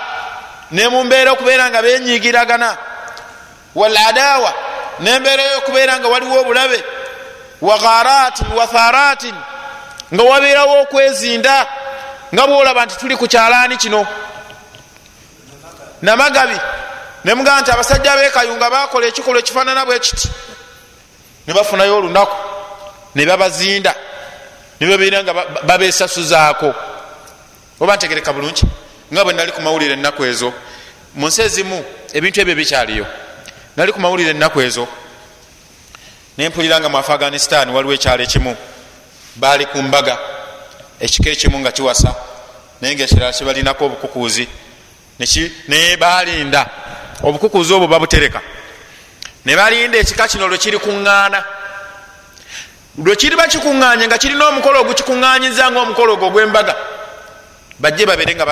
ne mu mbeera okubeera nga benyigiragana waladawa nembeera yokubeera nga waliwo obulabe wagharatin watharatin nga wabeerawo okwezinda nga bwolaba nti tuli ku kyalaani kino. Namagabi nemugamba nti abasajja bekayunga bakola ekikolwa ekifaanana bwe kiti. Ne bafunayo olunaku ne babazinda ne babeera nga babesasuzaako oba ntegereka bulungi nga bwe nali ku mawulire ennaku ezo. Mu nsi ezimu ebintu ebyo bikyaliyo. Nali ku mawulire ennaku ezo. Nempulira nga mu afghanistan waliwo ekyalo ekimu baali ku mbaga. Ekika ekimu nga kiwasa naye nga ekirala kibalinako obukukuuzi naye balinda obukukuuzi obwo babutereka. Ne balinda ekika kino lwe kiri kuŋŋaana. Lwe kiriba kikuŋŋanye nga kirina omukolo ogukikuŋŋanyiza nga omukolo ogwo ogw'embaga bajje babere nga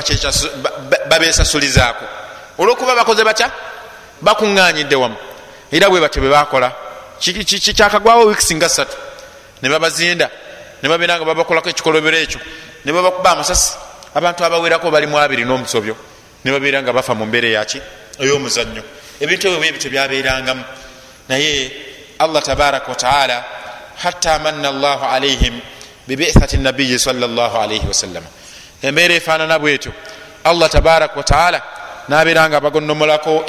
babesasulizaako olwokuba bakoze batya? Bakuŋŋanyidde wamu. Era bwe batyo bwe bakola kyakagwawo wiikisi nga ssatu ne babazinda ne babeera nga babakolako ekikolobero ekyo. Ne babakuba amasasi. Abantu abawerako bali mu abiri n'omusobyo. Ne babeera nga bafa mu mbeera eyaki ey'omuzannyo. Ebintu ebyo bwebityo byabeerangamu. Naye allah tabaraka wataala hatta manna llahu alaihim bibithati nabiyi salllah alaihi wasallama embeera efaanana bwetyo. Allah tabaraka wataala nabeera nga abagonnomolako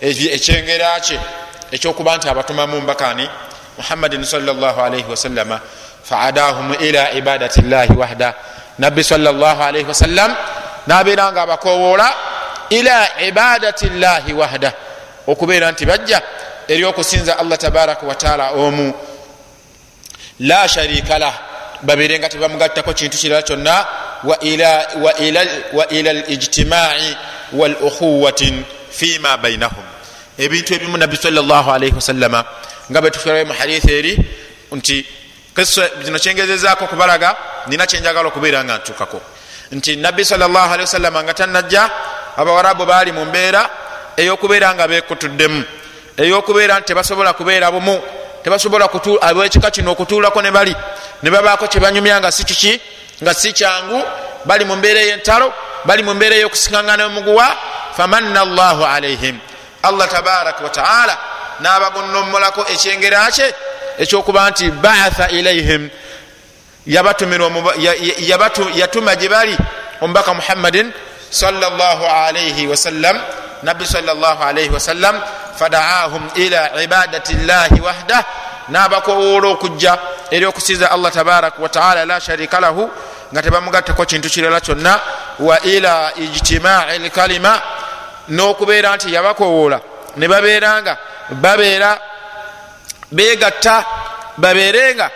ekyengera kye ekyokuba nti abatumamu mbakani muhammadin salaalaihi wasallama faadahum ila ibadati llahi wahda nabbi salaalaihi wasallam nabeera nga abakowoola ila ibadati llahi wahda. Okubeera nti bajja eri okusinza allah tabaraka wataala omu. La sharika lah. Babeere nga tebamugattako kintu kirala kyonna. Wa ila lijtimai walukhuwatin fima bainahum ebintu ebimu nabbi salaalaihi wasallama nga betuferayo mu hadithi eri nti kino kyengezezaako kubalaga nina kyenjagala okubeera nga ntukako nti nabbi salaalii wasallama nga tanajja abawarabu baali mu mbeera eyokubeera nga bekutuddemu eyokubeera nti tebasobola kubeera bumu tebasobola abekika kino okutuulako ne bali. Ne babaako kyebanyumya nga si kiki? Nga si kyangu bali mu mbeera eyentalo bali mu mbeera eyokusiŋaŋana omuguwa famanna llahu alaihim allah tabaraka wataala nabagonnomolako ekyengera kye ekyokuba nti baatha ilaihim yatuma gye bali omubaka muhammadin wasallam nabbi wasallam fadaahum ila ibadati llahi wahda nabakowoola okujja eri okusiza allah tabaraka wataala la sharika lahu nga tebamugattako kintu kirala kyonna wa ila ijtimai lkalima n'okubeera nti yabakowoola ne babeera nga babeera begatta babeerenga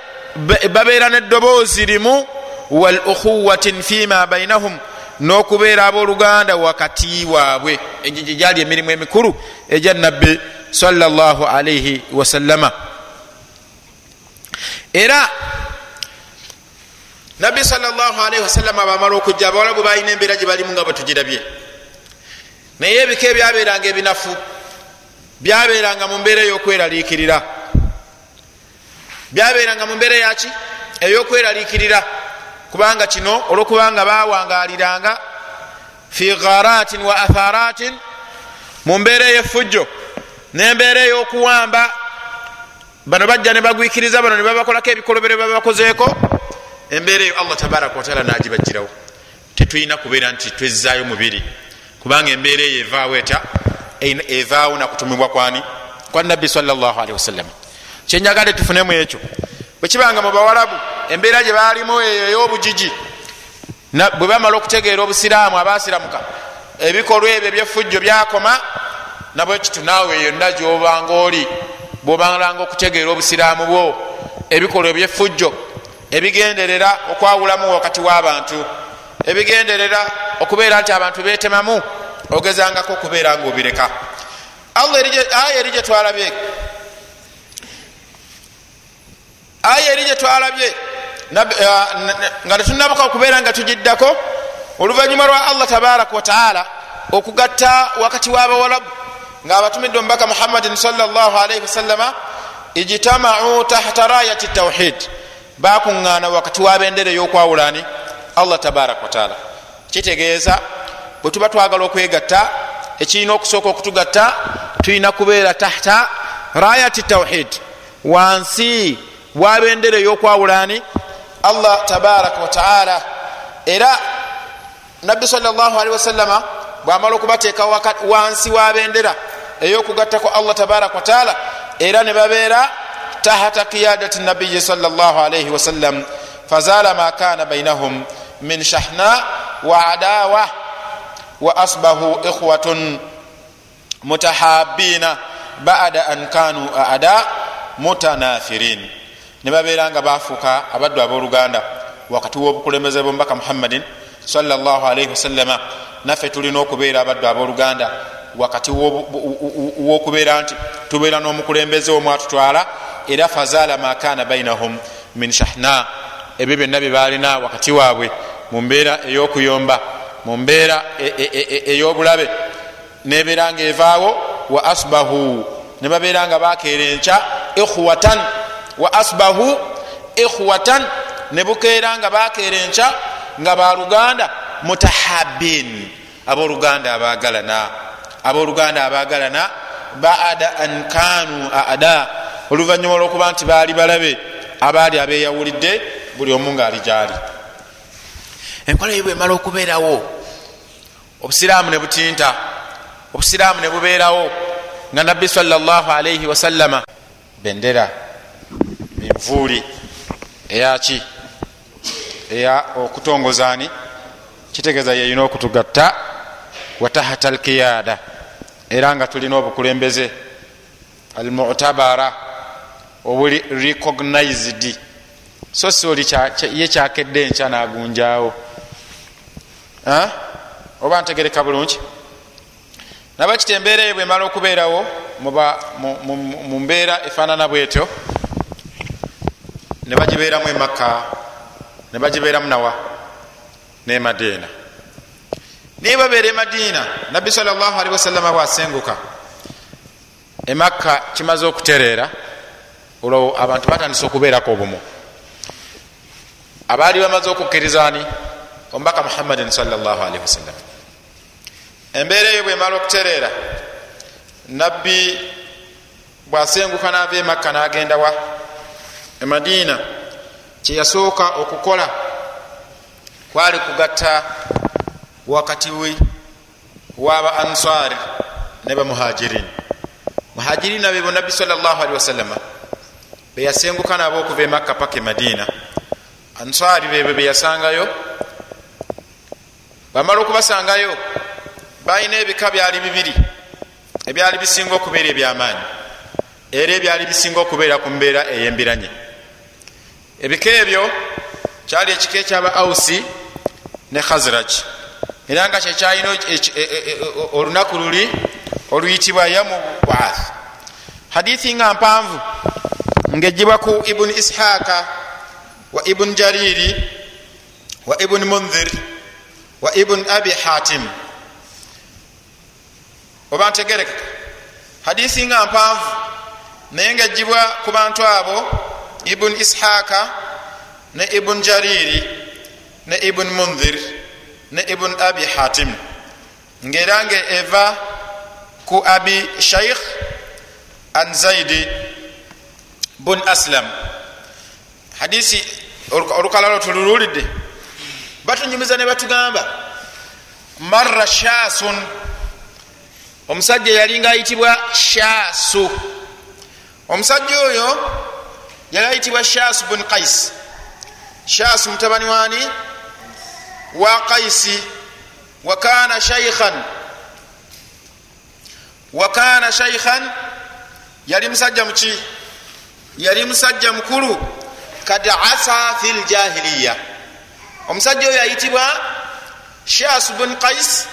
babeera neddoboozi limu wal ukhuwatin fima bainahum n'okubeera abooluganda wakati waabwe. Egyo gye gyali emirimu emikulu egya nabbi sallallahu alaihi wasallama era nabbi sallallahu alaihi wasallama bamala okujja abawalabu balina embeera gye balimu nga bwetugirabye naye ebika ebyabeeranga ebinafu byabeeranga mu mbeera ey'okweraliikirira. Byabeeranga mu mbeera yaki ey'okweraliikirira. Kubanga kino olwokubanga bawangaliranga fi gharatin wa atharatin mu mbeera ey'effujjo n'embeera ey'okuwamba. Bano bajja ne bagwikiriza bano ne babakolako ebikolobero babakozeeko. Embeera eyo allah tabaraka wataala nagibajirawo tetulina kubeera nti twezzaayo mubiri kubanga embeera eyo evaawo eta evaawo nakutumibwa kwani? Kwa nabbi salllahalihi wasallama kyenjagade tufunemu ekyo. Bwekibanga mu bawalabu embeera gye balimu eyo ey'obujiji. Bwe bamala okutegeera obusiraamu abasiramuka ebikolwa ebyo ebyefujjo byakoma nabwekitu naawe yonna gyobanga oli bwobalanga okutegeera obusiraamu bwo ebikolwa ebyefujjo ebigenderera okwawulamu wakati w'abantu ebigenderera okubeera nti abantu betemamu ogezangako okubeera nga obireka aya eri gyetwalabye aya eri gyetwalabye nga tetunabuka okubeera nga tugiddako oluvanyuma lwa allah tabaraka wataala okugatta wakati w'abawalabu nga abatumidde omubaka muhammadin salaalii wasallama ijtamau tahta rayati tawhid bakuŋŋaana wakati wabendera eyokwawulani allah tabaraka wataala kitegeeza bwe tuba twagala okwegatta ekirina okusooka okutugatta tulina kubeera tahta rayati tawhid. Wansi wabendera eyokwawulani allah tabaraka wataala era nabbi salli wasallama bwamala okubateeka wansi wabendera eyokugattako allah tabaraka wataala era ne babeera tahta qiyadati nabiyi salli wasallam fazala ma kana bainahum min shahna wa adawa wa asbahu ikhwatun mutahabina bada an kanu ada mutanafirin. Ne babeera nga bafuuka abaddu abooluganda wakati w'obukulembeze bwomubaka muhammadin sallallahu wasallama naffe tulina okubeera abaddu abooluganda wakati wokubeera nti tubeera n'omukulembeze omwatutwala era fazala makana bainahum min shahna. Ebyo byonna byebalina wakati waabwe mu mbeera ey'okuyomba mu mbeera ey'obulabe. Nebeera nga evaawo wa asbahu ne babeera nga bakeera enkya ikhwatan wa asbahu ikhwatan ne bukeera nga bakeera enkya nga baluganda mutahabin aboluganda abagalana aboluganda abagalana bada an kanu ada. Oluvanyuma lwokuba nti baali balabe abaali abeyawulidde buli omu ngaali gyali enkola ye bwemala okubeerawo. Obusiraamu ne butinta obusiraamu ne bubeerawo nga nabbi salaalii wasallama bendera minvuuli eyaki eya okutongozaani? Kitegeeza yeyina okutugatta watahata alkiyada era nga tulina obukulembeze. Almutabara obuli recognized. So si oli ye kyakedde enkya nagunjawo oba ntegereka bulungi. Nabakiti embeera eyo bwemala okubeerawo mu mbeera efaanana bwetyo ne bagibeeramu emakka ne bagibeeramu nawa ne madiina naye babeera emadiina nabbi salli wasallama bwasenguka emakka kimaze okutereera olwo abantu batandise okubeerako obumu. Abaali bamaze okukkirizani omubaka muhammadin sallali wasallam embeera eyo bwemala okutereera nabbi bwasenguka nava emakka nagenda wa? Emadiina kyeyasooka okukola kwali kugatta wakati waba ansari ne bamuhajirin muhajirina bebo nabbi sallali wasallama beyasenguka nabo okuva emakka paka emadiina ansari bebe beyasangayo bamala okubasangayo balina ebika byali bibiri. Ebyali bisinga okubeera ebyamaanyi. Era ebyali bisinga okubeera ku mbeera eyembiranye. Ebika ebyo kyali ekika ekyaba ausi ne khazraj. Era nga kyekyalina e, e, e, olunaku luli oluyitibwa yamu waath hadithi nga mpanvu ngaejibwa ku ibuni ishaaka wa ibuni jariri wa ibuni munzir wa ibuni abi hatim. Oba ntegerekeka hadisi nga mpanvu. Naye nga ejibwa ku bantu abo ibun ishaaka ne ibun jariri ne ibun munzir ne ibun abi hatim. Ngaera nga eva ku abi shaikh an zaidi bun aslam. Hadisi olukalalo tulululidde batunyumiza ne batugamba marra shasun. Omusajja yali nga ayitibwa shasu. Omusajja oyo yali ayitibwa shasu bun kais shasu mutabani wani wa qaisi wakana shaikhan wakana shaikhan yali musajja muki yali musajja mukulu. Kad asa fi ljahiliya omusajja oyo ayitibwa shas bun qais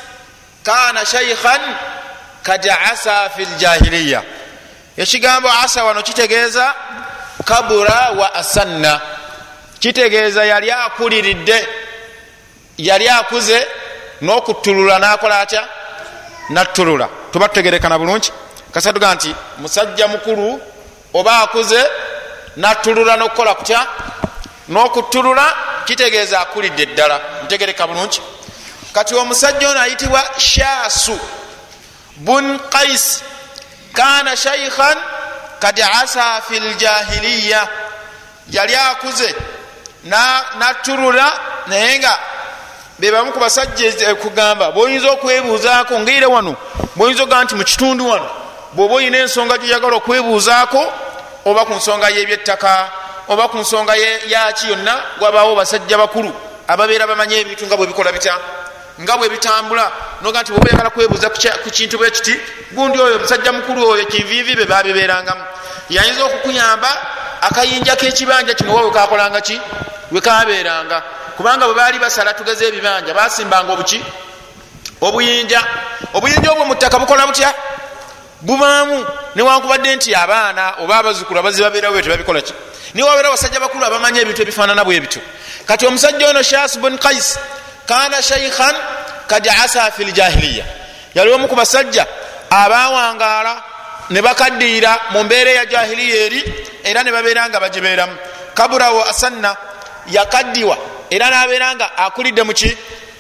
kana shaikhan kad asa fi ljahiliya ekigambo asa wano kitegeeza kabura wa asanna. Kitegeeza yali akuliridde yali akuze n'okutulula nakola atya? Nattulula. Tuba tutegerekana bulungi. Kasatuga nti musajja mukulu oba akuze nattulula nokukola kutya? N'okutulula kitegeeza akulidde ddala. Ntegereka bulungi. Kati omusajja ono ayitibwa shasu bun qais kana shaikhan kad asa fi ljahiliya yali akuze nattulula naye nga bebamu ku basajja kugamba boyinza okwebuuzaako ngaire wano boyinza ogaa nti mukitundu wano bwoba oyina ensonga gyoyagala okwebuuzaako oba ku nsonga y'ebyettaka oba ku nsonga yaki yonna wabaawo basajja bakulu ababeera bamanye ebintu nga bwebikola bitya? Nga bwebitambula noga nti bwoba oyagala kwebuuza ku kintu bwe kiti gundi oyo musajja mukulu oyo kinviivi be babibeerangamu yayinza okukuyamba akayinja k'ekibanja kino wa wekakolanga ki? Wekabeeranga kubanga bwe baali basala tugeze ebibanja basimbanga obuki? Obuyinja. Obuyinja obwo mu ttaka bukola butya? Bubaamu newankubadde nti abaana oba abazukulu abazi babeerawo bwe tebabikola ki niwabeera abasajja bakulu abamanya ebintu ebifaanana bwe bityo. Kati omusajja ono shas bun kais kana shaikhan kad asa fi ljahiliya yali omu ku basajja abawangaala ne bakaddiira mu mbeera eya jahiliya eri era ne babeera nga bagibeeramu. Kaburawo asanna yakaddiwa era nabeera nga akulidde muki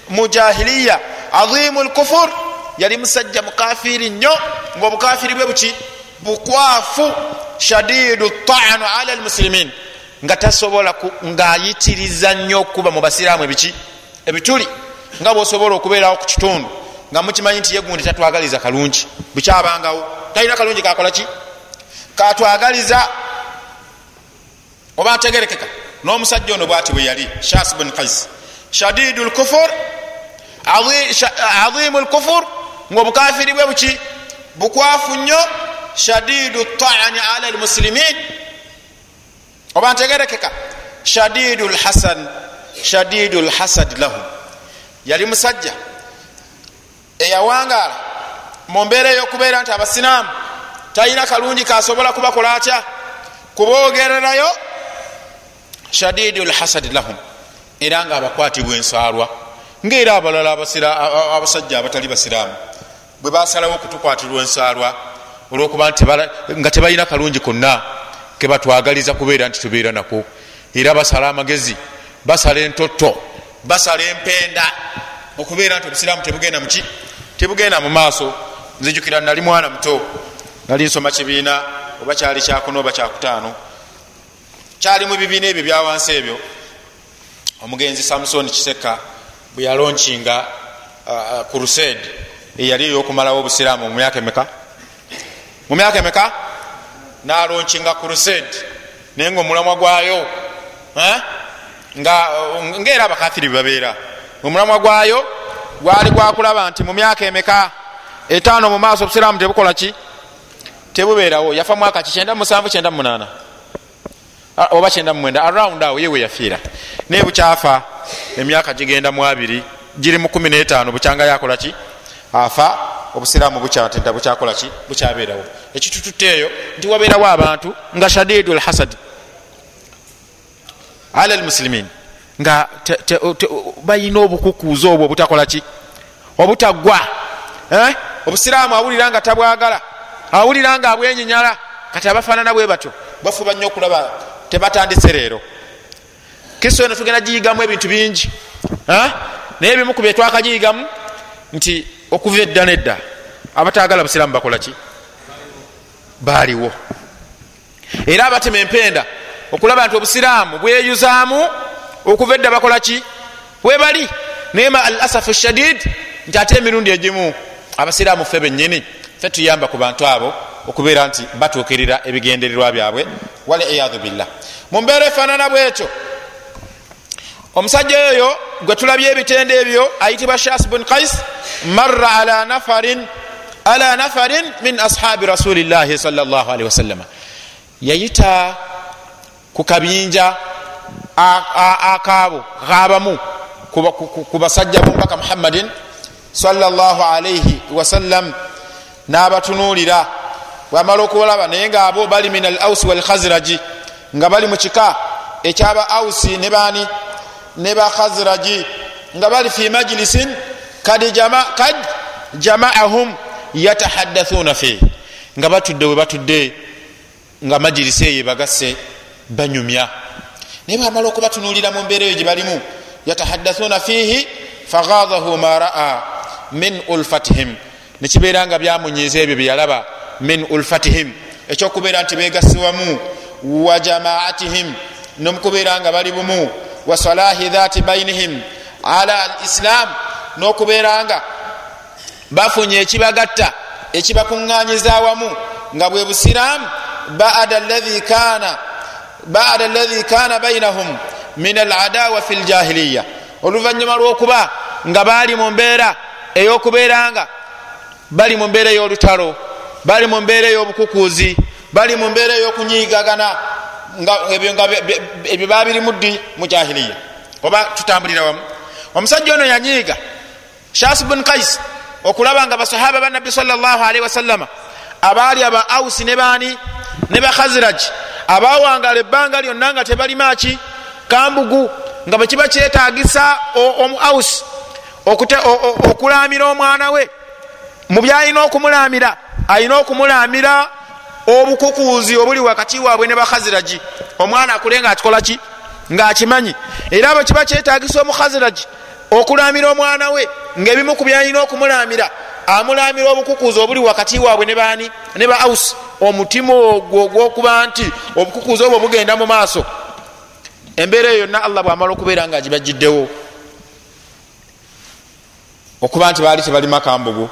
mu jahiliya. Azimu lkufur yali musajja mukafiri nnyo ngaobukafiri bwe buki bukwafu shadidu taanu ala lmusilimin nga tasobola ngaayitiriza nnyo okuba mu basiraamu ebiki ebituli. Nga bwosobola okubeerawo ku kitundu nga mukimanyi nti yegundi tatwagaliza kalungi. Bukyabangawo. Talina kalungi kakolaki katwagaliza oba ategerekeka n'omusajja ono bwati bwe yali shas bun kais shadidu lkufur azimu lkufur ngaobukafiri bwe buki? Bukwafu nnyo shadidu taani ala lmusilimin oba ntegerekeka. Shadidu lhasan shadidu lhasad lahum. Yali musajja. Eyawangaala. Mu mbeera eyokubeera nti abasiraamu talina kalungi kasobola kubakola atya? Kuboogererayo shadidu lhasad lahum. Era nga abakwatibwa ensaalwa. Ngaera abalala abasajja abatali basiraamu bwe basalawo okutukwatirwa ensaalwa olwokuba nga tebalina kalungi konna kebatwagaliza kubeera nti tubeera nako. Era basala amagezi basala entotto basala empenda. Okubeera nti obusiraamu tebugenda muki tebugenda mu maaso. Nzijukira nali mwana muto nali nsoma kibiina oba kyali kyakuna oba kyakutaano. Kyali mu bibiina ebyo byawansi ebyo omugenzi samusoni kiseka bwe yalonkinga crusade eyali eyokumalawo obusiraamu mu myaka emeka mu myaka emeka? Nalonkinga crusade naye nga omulamwa gwayo ngaera abakafiri bebabeera omulamwa gwayo gwali gwakulaba nti mu myaka emeka etaano mu maaso obusiraamu tebukola ki? Tebubeerawo. Yafa mwaka ki? 97 oba 99 around awo yewe yafiira. Naye bukyafa emyaka gigenda mu abiri giri mu 15 bukyanga yakola ki afa obusiraamu bukyatenta bukyakola ki? Bukyabeerawo. Ekitututte eyo nti wabeerawo abantu nga shadidu lhasad ala lmusilimin nga balina obukukuuza obwo obutakola ki? Obutaggwa obusiraamu awulira nga tabwagala awulira nga abwenyinyala kati abafaanana bwe batyo bafuba nnyo okulaba tebatandise leero. Kristo eno tugenda giyigamu ebintu bingi naye ebimu ku byetwakagiyigamu nti okuva edda nedda abatagala busiraamu bakola ki? Baaliwo. Era abatema empenda okulaba nti obusiraamu bweyuzaamu okuva edda bakola ki? Webali. Naye ma al asafu shadid nti ate emirundi egimu abasiraamu ffe benyini ffe tuyamba ku bantu abo okubeera nti batuukirira ebigendererwa byabwe wal iyadu billah. Mu mbeera efaanana bwekyo omusajja oyo gwe tulabye ebitende ebyo ayitibwa shas bun kais marra ala nafarin ala nafarin min ashabi rasulillahi salllahalihi wasallama yayita ku kabinja akaabo kabamu ku basajja bumubaka muhammadin salllahalaihi wasallam n'abatunulira bwamala okubalaba naye ngaabo bali min al ausi walkhaziraji nga bali mu kika ekyaba ausi ne bani ne bakhaziraji nga bali fi majlisin kad jamaahum yatahaddathuna fi. Nga batudde we batudde nga majilisi eyo bagasse banyumya. Naye bamala okubatunulira mu mbeera eyo gye balimu yatahaddathuna fihi faghadahu ma raa min ulfatihim nekibeera nga byamunyiza ebyo byeyalaba min ulfatihim ekyokubeera nti begasiwamu wa jamaatihim nomukubeera nga bali bumu wa salahi dhati bainihim ala al islam nokubeera nga bafunye ekibagatta ekibakuŋŋanyiza awamu nga bwe busiraamu bada alladhi kana bainahum min aladawa fi ljahiliya oluvanyuma lwokuba nga bali mu mbeera eyokubeera nga bali mu mbeera ey'olutalo bali mu mbeera ey'obukukuuzi bali mu mbeera ey'okunyigagana ebyo babirimu ddi mu jahiliya? Oba tutambulira wamu. Omusajja ono yanyiiga shas bun kais okulaba nga basahaba banabbi salllahalihi wasallama abaali aba ausi ne baani ne bakhaziraj abawangala ebbanga lyonna nga tebalimaki kambugu nga bwekiba kyetagisa omu ausi okulamira omwana we. Mu byalina okumulamira alina okumulamira obukukuuzi obuli wakati waabwe ne bakhaziragi omwana akule nga akikolaki ngaakimanyi era bwe kiba kyetagisa omukhaziragi okulamira omwana we ngaebimu ku byalina okumulamira amulamira obukukuuzi obuli wakati waabwe ne baani? Ne ba aus omutima ogwo ogwokuba nti obukukuuzi obwo bugenda mu maaso. Embeera eyo yonna allah bwamala okubeera nga agibajjiddewo okuba nti baali tebali makambugu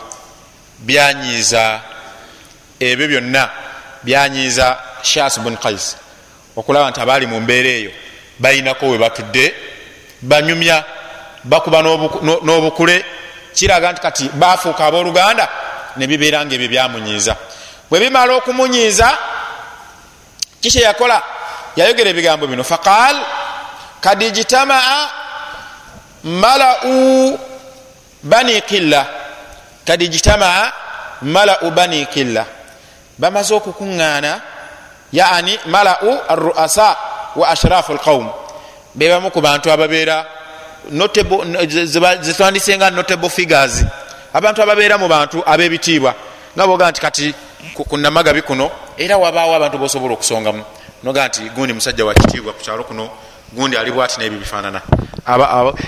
byanyiiza ebyo byonna byanyiiza shas bun kais okulaba nti abaali mu mbeera eyo balinako we batudde banyumya bakuba n'obukule kiraga nti kati bafuuka abooluganda nebibeera nga ebyo byamunyiiza. Bwe bimala okumunyiiza kikye yakola? Yayogera ebigambo bino. Faqal kad ijtamaa malau bani killa kad ijtamaa malau bani killa bamaze okukuŋŋaana yani malau aruasa wa ashrafu lqaum bebamu ku bantu ababeera zetwandisenga notable figures. Abantu ababeera mu bantu ab'ebitiibwa. Nga boga nti kati kunamagabi kuno era wabaawo abantu bosobola okusongamu. Noga nti gundi musajja wakitiibwa ku kyalo kuno gundi ali bwati nebyo bifaanana.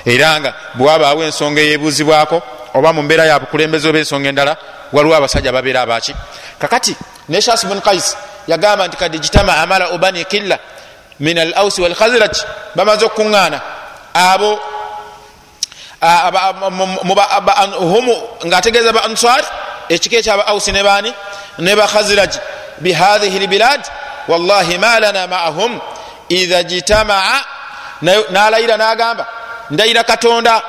Era nga bwabaawo ensonga eyebuuzibwako oba mu mbeera yabukulembeze oba ensonga endala waliwo abasajja babeera abaki kakati neshas bun kais yagamba nti kadi jitamaa malau bani killa min al ausi walkhaziraj bamaze okukuŋŋaana abo humu ngaategeeza ba ansar ekika ekyaba ausi ne baani ne bakhaziraj bihathihi lbilad wallahi ma lana maahum idha jitamaa nalayira nagamba ndayira katonda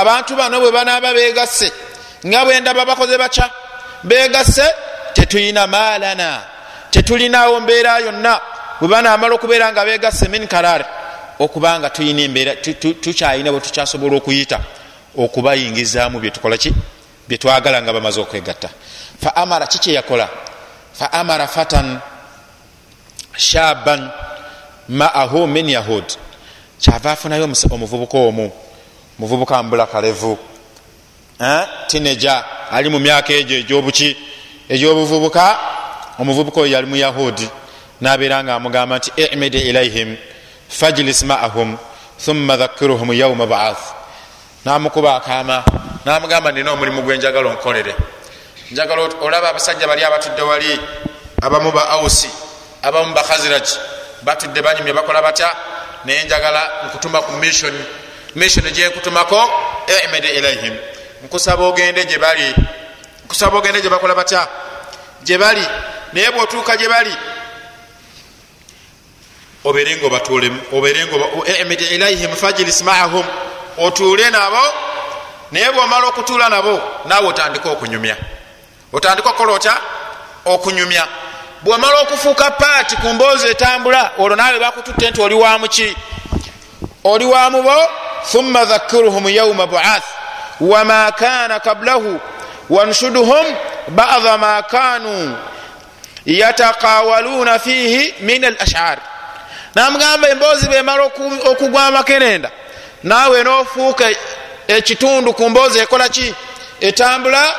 abantu bano bwe banaaba begasse nga bwendaba bakoze baca begasse tetulina malana tetulinawo mbeera yonna. Bwe banamala okubeera nga begasse min karar okubanga tulina embeera tukyalina bwe tukyasobola okuyita okubayingizaamu byetukolaki byetwagala nga bamaze okwegatta. Fa amara kiki yakola? Fa amara fatan shaban maahu min yahud. Kyava afunayo omuvubuka omu muvubuka mbulakalevu. Tineja ali mu myaka egyo egyobuki egyobuvubuka omuvubuka oyo yali muyahudi nabeera nga amugamba nti imid ilaihim fajlis maahum thumma dhakiruhum yauma baath. Namukuba akaama namugamba nina omulimu gwenjagala onkolere. Njagala olaba abasajja bali abatudde wali abamu ba ausi abamu bakhaziraj batudde banyumye bakola batya? Naye njagala nkutuma ku mission. Mission gyenkutumako imid ilaihim nkusaba ogende gyebali nkusaba ogende gyebakola batya? Gyebali naye bwotuuka gyebali oberenga obatulemu oberenga emid ilaihim fajlis maahum otuule nabo naye bwomala okutuula nabo naawe otandika okunyumya. Otandika okukola otya? Okunyumya. Bwomala okufuuka paati ku mboozi etambula olwo naawe bakututte nti oli wamuki oli wamubo thumma dhakiruhum yauma buath wama kana kablahu wanshuduhum bada ma kanu yatakawaluna fihi min al ashar namugamba emboozi bemala okugwa amakerenda naawe nofuuka ekitundu ku mboozi ekola ki? Etambula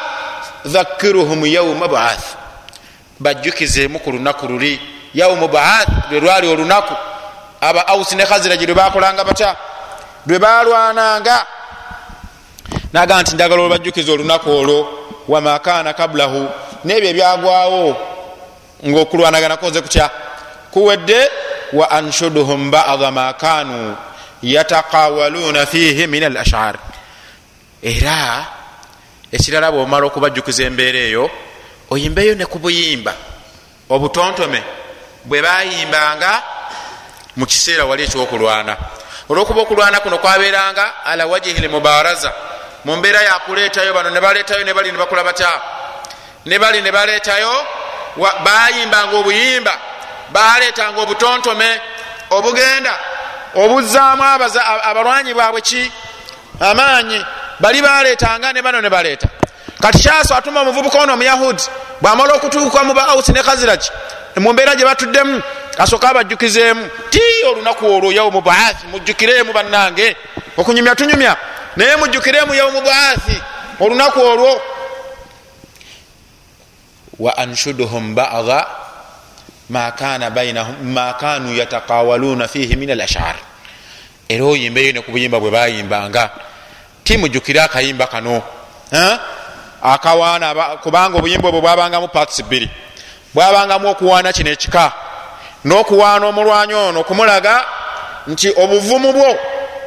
dhakiruhum yauma buath bajjukizemu ku lunaku luli. Yaumu buath lwe lwali olunaku. Aba ausi ne khaziragi lwe bakolanga batya? Lwe balwananga naga nti njagala olubajjukiza olunaku olwo wamakana kablahu. Nebyo ebyagwawo ngaokulwanagana koze kutya? Kuwedde wa anshuduhum bada ma kanu yatakawaluna fihi min al ashar era ekirala bwomala okubajjukiza embeera eyo oyimbeyo ne kubuyimba obutontome bwe bayimbanga mu kiseera wali ekyokulwana. Olwokuba okulwana kuno kwabeeranga ala wajihi lmubaraza mu mbeera yakuleetayo bano nebaletayo nebali nebakola bata nebali nebaletayo bayimbanga obuyimba baletanga obutontome obugenda obuzaamu abalwanyi bwabwe ki? Amaanyi bali baletanga ne bano nebaleeta kati kyaso atuma omuvubuka ono omuyahudi bwamala okutuuka mu ba ausi ne khaziraki mu mbeera gye batuddemu asooka abajjukizeemu. Ti olunaku olwo yaumu baathi mujjukiremu bannange okunyumya tunyumya naye mujjukiremu yaumu baathi olunaku olwo. Wa anshuduhum bada ma kanu yatakawaluna fihi min al ashar era oyimbeyo ne ku buyimba bwe bayimbanga. Ti mujjukire akayimba kano akawaana kubanga obuyimba obwo bwabangamu pats bbiri. Bwabangamu okuwaana kino ekika n'okuwaana omulwanyi ono okumulaga nti obuvumu bwo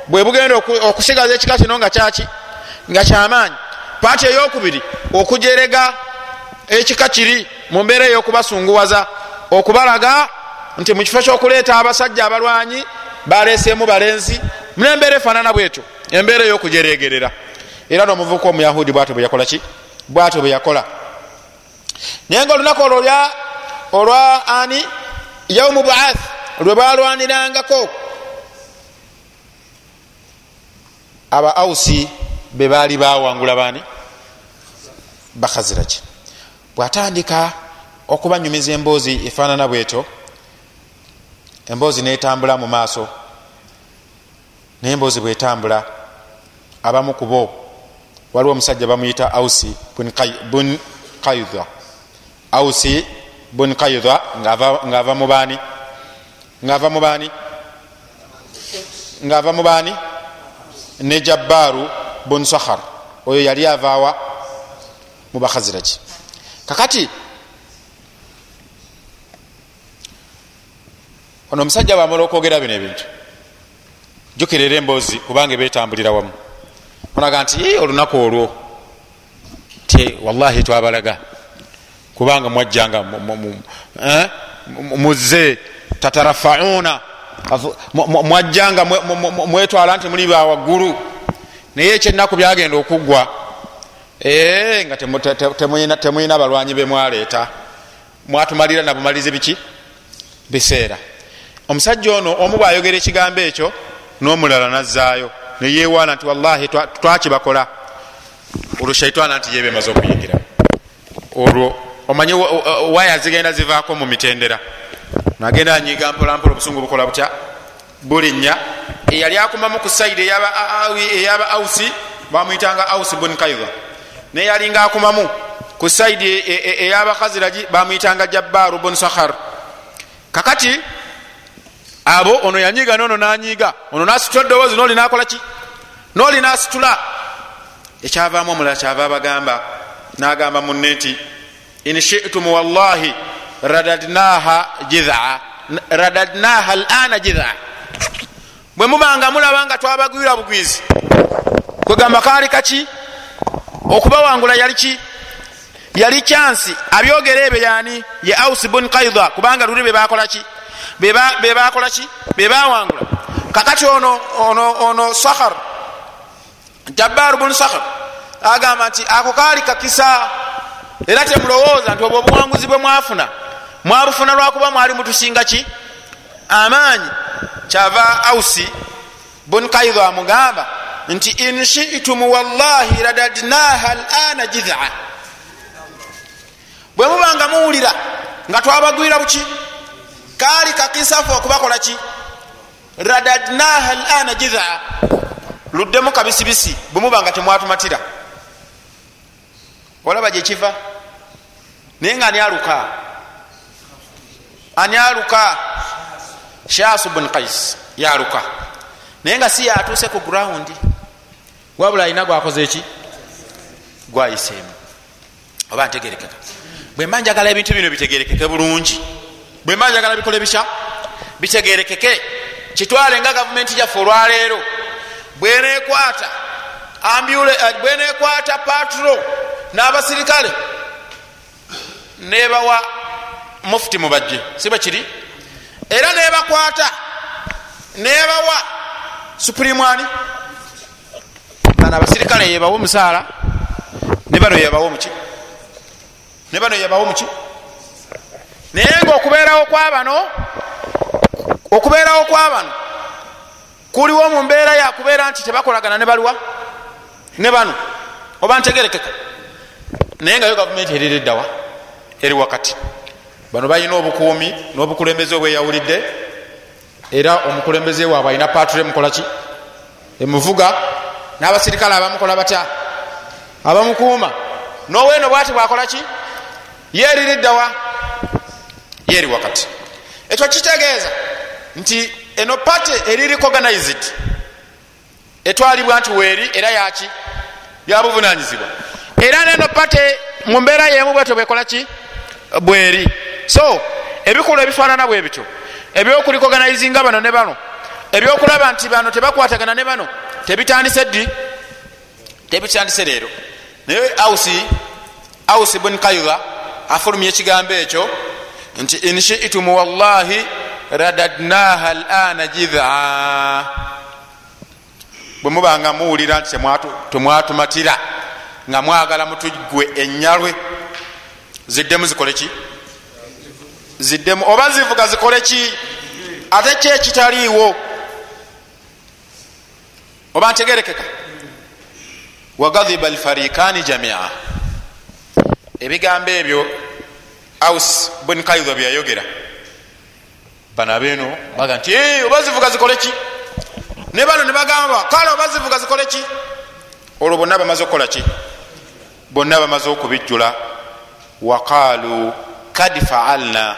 bwe bugenda okusigaza ekika kino nga kyaki nga kyamaanyi paati eyokubiri okujerega ekika kiri mu mbeera ey'okubasunguwaza okubalaga nti mu kifo ky'okuleeta abasajja abalwanyi baleeseemu balenzi nembeera efaanana bwetyo embeera ey'okujeregerera era nomuvuka omuyahudi bwatyo bwe yakola ki? Bwatyo bwe yakola. Naye nga olunaku olwo olwa ani? Yaumu baath lwe balwanirangako aba ausi be baali bawangula bani bakhaziraki bwatandika okubanyumiza emboozi efaanana bweto emboozi netambula mu maaso naye emboozi bwetambula abamu kubo waliwo omusajja bamuyita ausi bun kaidha ausi bun kaidha ngaava mubani ngaava mubani ngaava mubani ne jabbaru bun sahar oyo yali avaawa mubakhaziraki kakati ono omusajja bwamala okwogera bino ebintu jukirera emboozi kubanga betambulira wamu onaga nti olunaku olwo ti wallahi twabalaga kubanga mwajjanga muze tatarafauna mwajjanga mwetwala nti muli bawaggulu naye ekyenaku byagenda okuggwa nga temulina balwanyi bemwaleeta mwatumalira nabumalizi biki? Biseera. Omusajja ono omu bwayogera ekigambo ekyo n'omulala nazaayo neyewaana nti wallahi twakibakola. Olwo shaitaana nti yebe maze okuyingira. Olwo omanyi waya zigenda zivaako mu mitendera nagenda anyiga mpolampola obusungu bukola butya? Bulinnya eyali akumamu ku saidi eyaba ausi bamwyitanga ausi bun kaidha naye yalinga akumamu ku saidi eyabakaziragi bamwyitanga jabbaru bun sahar kakati abo ono yanyiga nono nanyiga. Ono nasitula eddoboozi noli nakolaki noli nasitula. Ekyavaamu omulala kyava abagamba nagamba munne nti in shitum wallahi radadnaha jidha. Radadnaha lana jidha. Bwe mubanga mulaba nga twabagwira bugwizi kwegamba kaali kaki? Okubawangula yali ki? Yali kyansi abyogera ebyo yani ye aus bun kaidha kubanga luli be bakolaki bebakolaki bebawangula kakati ono ono ono sahar jabbaru bunu sahar agamba nti ako kaali kakisa era temulowooza nti obwo obuwanguzi bwe mwafuna mwabufuna lwakuba mwali mutusinga ki? Amaanyi kyava ausi bun kaido amugamba nti inshitum wallahi radadnaha lana jidha bwe mubanga muwulira nga twabagwira buki? Kaali kakisafu okubakola ki? Radadnaha lana jidha luddemu kabisibisi bwe mubanga temwatumatira olaba gyekiva naye nga ani aluka? Ani aluka? Shasu bun kais yaluka. Naye nga si yatuuse ku grawundi wabula alina gwakoze eki? Gwayiseemu. Oba ntegerekeka. Bwemba njagala ebintu bino bitegerekeke bulungi. Bwemba njagala bikole bisha bitegerekeke. Kitwale nga gavumenti gyaffe olwaleero. Bwenekwata bwenekwata patro n'abasirikale. Nebawa mufuti mubajje siba kiri? Era nebakwata nebawa supurimwani bano abasirikale yebawa omusaala ne bano yebawa omuki? Ne bano yebawa omuki? Naye nga okubeerawo kwabano okubeerawo kwabano kuliwo mu mbeera yakubeera nti tebakolagana ne baliwa ne bano oba ntegerekeka naye nga yo gavumenti erireddawa eri wakati. Bano balina obukuumi n'obukulembeze obweyawulidde era omukulembeze waabwe alina pature mukolaki emuvuga n'abasirikale abamukola batya? Abamukuuma. N'oweeno bwati bwakolaki yeeririddawa yeeri wakati. Ekyo kitegeeza nti eno pate eri recognized etwalibwa nti weeri era yaki yabuvunanyizibwa era neno pate mu mbeera yemu bwetyo bwekolaki bweri. So ebikolwa ebifaanana bwe bityo ebyokurikoganayizinga bano ne bano ebyokulaba nti bano tebakwatagana ne bano tebitandise ddi? Tebitandise leero. Naye ausi ausi bun kaira afulumya ekigambo ekyo nti inshitumu wallahi radadnaha lana jidha bwe mubanga muwulira nti temwatumatira nga mwagala mutugwe enyalwe ziddemu zikole ki? Ziddemu. Oba zivuga zikole ki? Ate ki ekitaliiwo? Oba ntegerekeka? Wagadhiba alfarikani jamia. Ebigambo ebyo aus bun kaidha byayogera. Bano abeeno baga nti oba zivuga zikole ki? Ne bano ne bagamba kale oba zivuga zikole ki? Olwo bonna bamaze okukola ki bonna bamaze okubijjula waqalu kad faalna.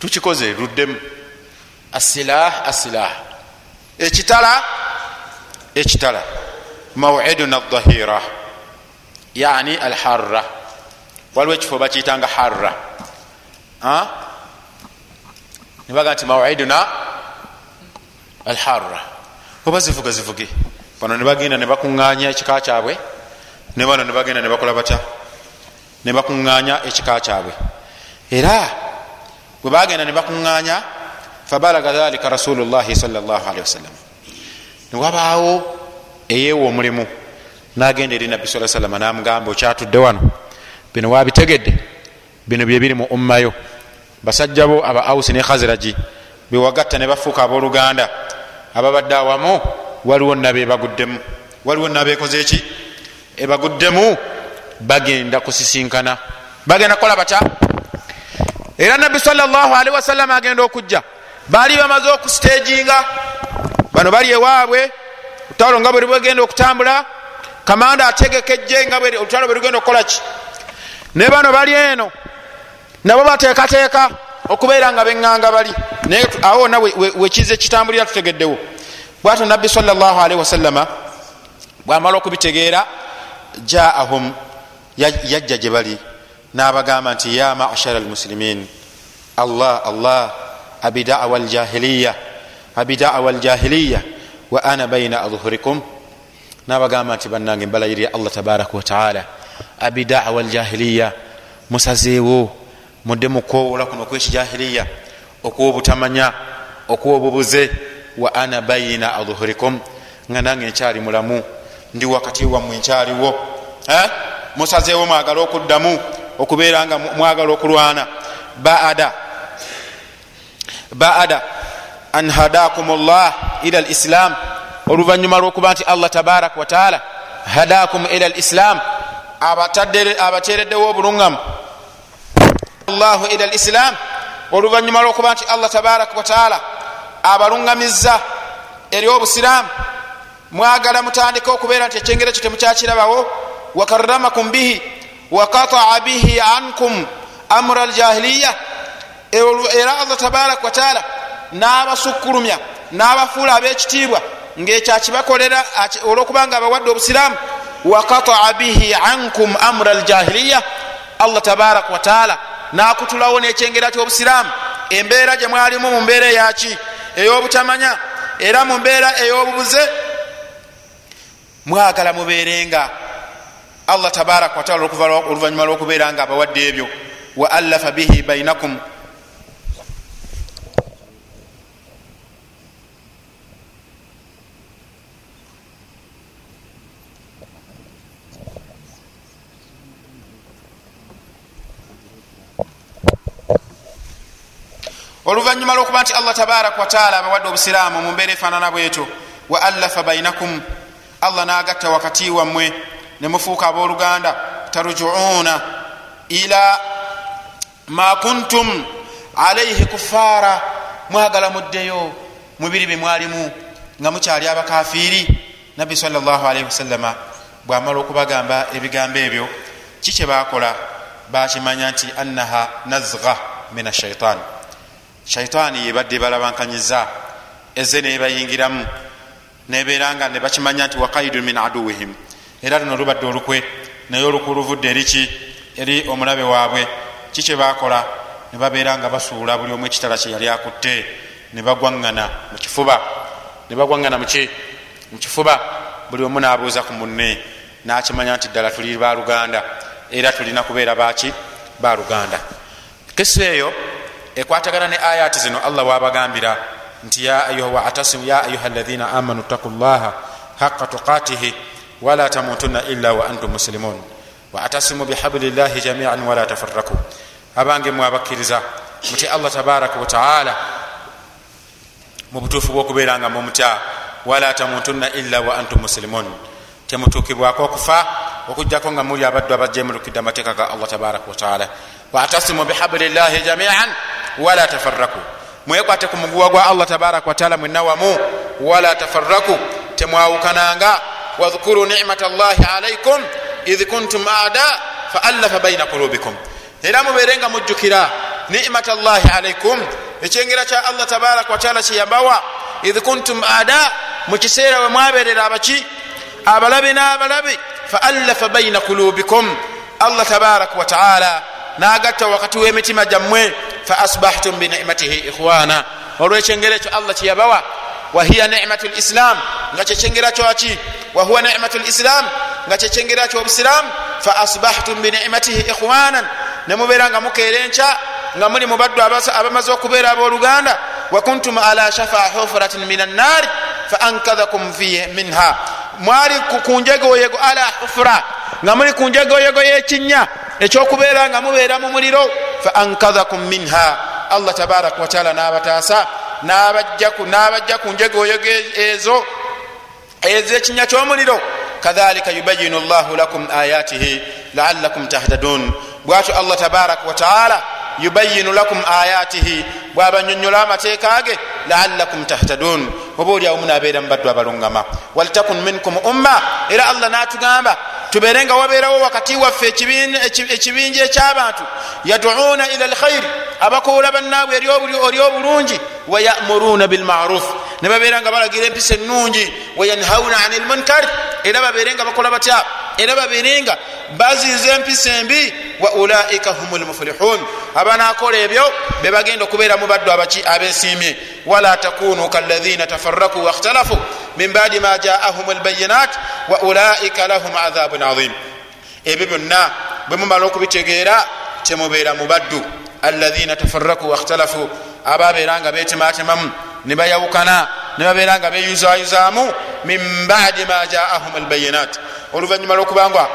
Tukikoze luddemu. Asilah asilah ekitala ekitala. Mawiduna dhahira yani alharra. Waliwo ekifo bakiyitanga harra. Nebaga nti mawiduna alharra. Oba zivuga zivuge bano nebagenda nebakuŋŋanya ekika kyabwe. Ne bano nebagenda nebakola batya? Nebakuŋŋanya ekika kyabwe. Era bwe bagenda nebakuŋŋanya fabalaga dhalika rasulullahi salllahalihi wasallam. Newabaawo eyeewa omulimu nagenda eri nabbi saa salama namugamba okyatudde wano? Bino wabitegedde? Bino byebiri mu ummayo? Basajja bo aba ausi ne khaziraji bewagatta ne bafuuka abooluganda ababadde awamu waliwo nabebaguddemu waliwo nabekoze eki ebaguddemu bagenda kusisinkana. Bagenda kukola batya? Era nabbi salllahalihi wasallama agenda okujja. Baali bamaze okusitejinga bano bali ewaabwe. Olutalo nga bwe bwegenda okutambula kamanda ategekejje nga olutalo bwe lugenda okukolaki ne bano bali eno. Nabo bateekateeka okubeera nga beŋŋanga bali. Naye awo wona wekize kitambulira tutegeddewo bwato nabbi salllahalihi wasallama bwamala okubitegeera jaahum yajja gye bali. N'abagamba nti ya mashara almusilimin allah allah abidawa ljahiliya abidawa ljahiliya wa ana baina adhhurikum. N'abagamba nti bannange mbalayirira allah tabaraka wataala abidawa ljahiliya musazeewo mudde mukwowola kuno okwekijahiliya okwobutamanya okwobubuze wa ana bayina adhuhurikum. Nga nange nkyali mulamu. Ndi wakati wammwe nkyaliwo. Musazeewo mwagala okuddamu okubeera nga mwagala okulwana. Baada. Baada. An hadakum llah ila lislam oluvanyuma lwokuba nti allah tabaraka wataala hadakum ila lislam abatereddewo obuluŋgamu llahu ila lislam oluvanyuma lwokuba nti allah tabaraka wataala abaluŋŋamizza eri obusiraamu. Mwagala mutandike okubeera nti ekyengero ekyo temukyakirabawo. Wakaramakum bihi wakataa bihi ankum amura aljahiliya. Era allah tabaraka wataala n'abasukkulumya n'abafuula ab'ekitiibwa ngaekyakibakolera olwokubanga abawadde obusiraamu. Wakataa bihi ankum amura aljahiliya. Allah tabaraka wataala n'akutulawo n'ekyengera ky'obusiraamu. Embeera gye mwalimu mu mbeera eyaki ey'obutamanya era mu mbeera ey'obubuze mwagala mubeerenga. Allah tabaraka wataala oluvanyuma lwokubeera nga abawadde ebyo. Wa allafa bihi bainakum oluvanyuma lwokuba nti allah tabaraka wataala abawadde obusiraamu mu mbeera efaanana bwetyo wa allafa bainakum allah nagatta wakati wammwe nemufuuka abooluganda tarujuuna ila ma kuntum alaihi kufaara mwagala muddeyo mubiri bemwalimu nga mukyali abakafiiri. Nabbi salllahalihi wasallama bwamala okubagamba ebigambo ebyo kikye bakola bakimanya nti annaha nazga min ashaitan shaitaani yebadde balabankanyiza eze nebayingiramu nebeera nga nebakimanya nti wakaidu min aduwihim. Era luno lubadde olukwe naye olukwe oluvudde eriki eri omulabe waabwe. Kikye bakola nebabeera nga basuula buli omu ekitala kyeyali akutte. Nebagwaŋŋana mukifuba nebagwaŋŋana muki mukifuba buli omu nabuuza ku munne. Nakimanya nti ddala tuli baluganda era tulina kubeera baki baluganda kisa eyo ekwatagana ne ayati zino allah wabagambira nti ya ayuha alaina amanu taku llaha haqa tuqatihi wala tamutunna illa wa antum muslimun. Waatasimu bihabli llahi jamian wala tafaraku abange mwabakkiriza muti allah tabaraka wataala mu butuufu bwokubeera nga mumutya wala tamutunna illa wa antum muslimun temutuukibwako okufa okujjako nga muli abaddu abajemulukidde amateeka ga allah tabaraka wataala waatasimu bihabli llahi jamian wala tafaraku mwekwate ku muguwa gwa allah tabaraka wataala mwenna wamu wala tafaraku temwawukananga. Wadhkuru nicmata llahi alaikum idh kuntum ada faallafa baina qulubikum. Era mubeerenga mujjukira nicmata llahi alaikum ekyengera kya allah tabaraka wataala kyeyabawa idh kuntum ada mukiseera we mwaberera abaki abalabe n'abalabe faallafa baina qulubikum allah tabaraka wataala nagatta wakati w'emitima gyammwe faasbahtum binicmatihi ikhwana olwekyengero ekyo allah kyeyabawa wahiya nicmatu lislam nga kyekyengera kyaki wahuwa nicmatu lislam nga kyekyengera kyobusiramu faasbahtum binicmatihi ikhwanan nemubeera nga mukeera enkya nga muli mubaddu abamaze okubeera abooluganda wakuntum ala shafa hufratin min annaari faankadhakum minha mwali kunjegoyego ala hufra nga muli kunjegoyego yekinya ekyokubeera nga mubeera mu muliro faankadhakum minha. Allah tabaraka wataala nabataasa nabajja ku njegoyego ezo ezekinya kyomuliro. Kadhalika yubayinu llahu lakum ayatihi laalakum tahtadun. Bwatyo allah tabaraka wataala yubayinu lakum ayatihi bwabanyonyola amateeka ge laalakum tahtadun. Oba oliawo munabeera mubaddu abalungama. Waltakun minkum umma era allah natugamba tubeerenga wabeerawo wakati waffe ekibinja ekyabantu. Yaduuna ila lkhairi abakola bannaabwe eri obulungi wayamuruna bilmaruf ne babeera nga balagira empisa ennungi wayanhauna ani lmunkar era babeerenga bakola batya? Era babeerenga baziza empisa embi wa ulaika hum lmuflihun abanakola ebyo bebagenda okubeera mu baddu abaki abesimye wala takunu kalaina tafaraku wakhtalafu min badi ma jaahum lbayinat wa ulaika lahum adhabun adhim ebyo byonna bwe mumala okubitegeera temubeera mu baddu. Alaina tafaraku wakhtalafu ababeera nga betematemamu nebayawukana nebabeera nga beyuzayuzamu min badi ma jaahum albayinat. Oluvanyuma lwokubanga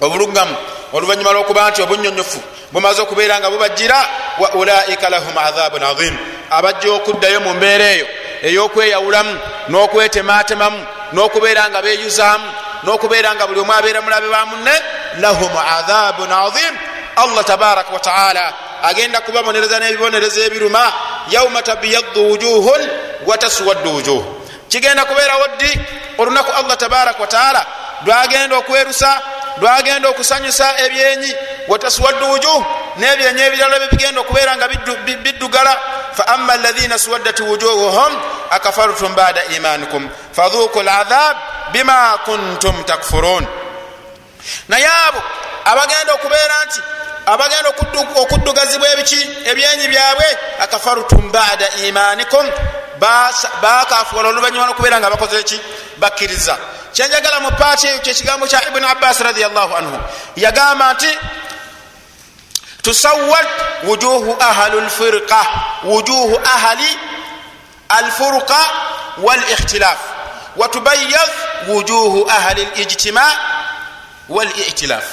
obulugamu oluvanyuma lwokuba nti obunyonyofu bumaze okubeera nga bubajira wa ulaika lahum adhabun azim abajja okuddayo mu mbeera eyo ey'okweyawulamu n'okwetematemamu n'okubeera nga beyuzaamu n'okubeera nga buli omu abeera mulabe ba munne lahum adhabun azim allah tabaraka wataala agenda kubabonereza n'ebibonerezo ebiruma yauma tabiyaddu wujuhun wataswaddu wujuh. Kigenda kubeerawo ddi olunaku allah tabaraka wataala lwagenda okwerusa lwagenda okusanyusa ebyenyi wataswaddu wujuh nebyenyi ebirala byebigenda okubeera nga biddugala. Fa ama alaina swaddat wujuhuhum akafartum bada imanikum fadhuku ladhab bima kuntum takfurun naye abo abagenda okubeera nti abagenda okuddugazibwa ebiki ebyenyi byabwe akafartum bada imanikum bakafuwala oluvanyuma nokubeera nga bakoze ki? Bakkiriza. Kyenjagala mu paati eyo kyekigambo kya ibuni abbas radiallahu anhu yagamba nti tusawad wujuhu ahli lfirqa wujuhu ahli alfurqa walikhtilaf watubayad wujuhu ahli lijtima walitilaf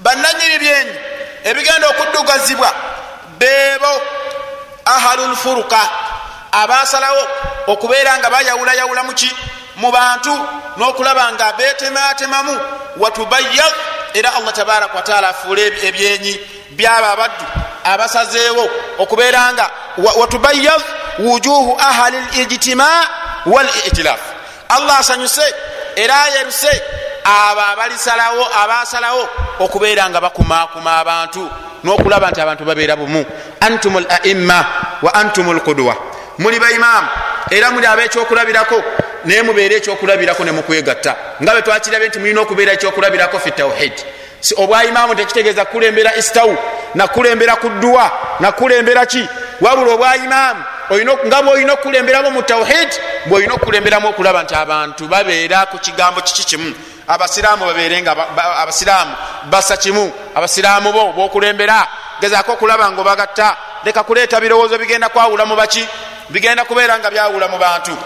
bananyiri byenyi ebigenda okuddugazibwa beebo ahlu lfurqa abasalawo okubeera nga bayawulayawula muki mu bantu n'okulaba nga betematemamu watubayad era allah tabaraka wataala afuule ebyenyi byabo abaddu abasazeewo okubeera nga watubayad wujuhu ahali lijtima walitilaf allah asanyuse era ayeruse abo abalisalawo abasalawo okubeera nga bakumakuma abantu n'okulaba nti abantu babeera bumu. Antum laimma wa antum lqudwa muli baimaamu era muli abekyokulabirako naye mubeere ekyokulabirako nemukwegatta nga bwe twakirabe nti mulina okubeera ekyokulabirako fi tawhid. Obwaimaamu tekitegeeza kukulembera istawu nakulembera ku dduwa nakulembera ki? Wabula obwaimaamu nga bweolina okukulemberamu mu tawhid bweolina okukulemberamu okulaba nti abantu babeera ku kigambo kiki kimu abasiraamu babeerenga abasiraamu basa kimu. Abasiraamu bo bokulembera gezaako okulaba nga obagatta. Leka kuleeta birowoozo bigenda kwawula mu baki bigenda kubeera nga byawula mu bantu.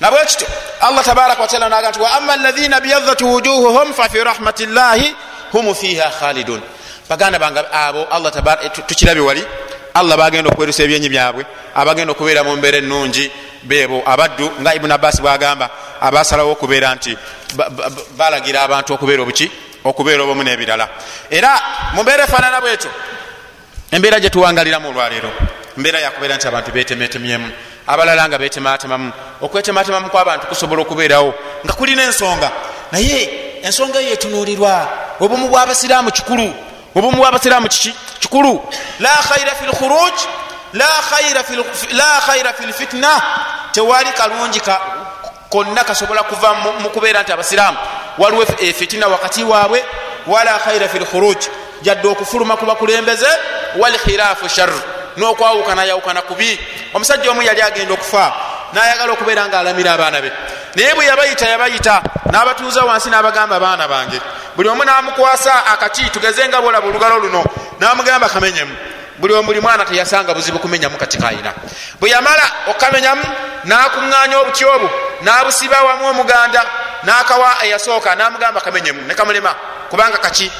Nabwe kityo allah tabaraka wataala naga nti waama alaina byadat wujuhuhum fafi rahmati llahi hum fiha khalidun. Baganda bange abo allah tukirabye wali. Allah bagenda okwerusa ebyenyi byabwe abagenda okubeera mu mbeera ennungi bebo abaddu nga ibuni abbasi bwagamba abasalawo okubeera nti balagira abantu okubeera obuki okubeera obumu n'ebirala. Era mu mbeera efaanana bwetyo embeera gyetuwangaliramu olwaleero mbeera yakubeera nti abantu betemetemyemu abalala nga betematemamu okwetematemamu kwabantu kusobola okubeerawo nga kulina ensonga. Naye ensonga eyo etunuulirwa obumu bwabasiraamu kikulu obumu bwabasiraamu kikulu. La khaira fi lkhuruj la khaira fi lfitna tewali kalungi konna kasobola kuva mu kubeera nti abasiraamu waliwo fitina wakati waabwe wala khaira fi lkhuruj jadde okufuluma ku bakulembeze walkhilaafu shar nokwawukana yawukana kubi omusajja omu yali agenda okufa nayagala okubeera nga alamira abaana be. Naye bwe yabayita yabayita n'abatuuza wansi n'abagamba abaana bange. Buli omu n'amukwasa akati tugeze nga bolaba olugalo luno. N'amugamba kamenyemu buli omubuli mwana teyasanga buzibu kumenyamu kati kayina. Bwe yamala okamenyamu n'akuŋŋaanya obuti obwo n'abusiba wamu omuganda n'akawa eyasooka n'amugamba kamenyemu ne kamulema kubanga kaki?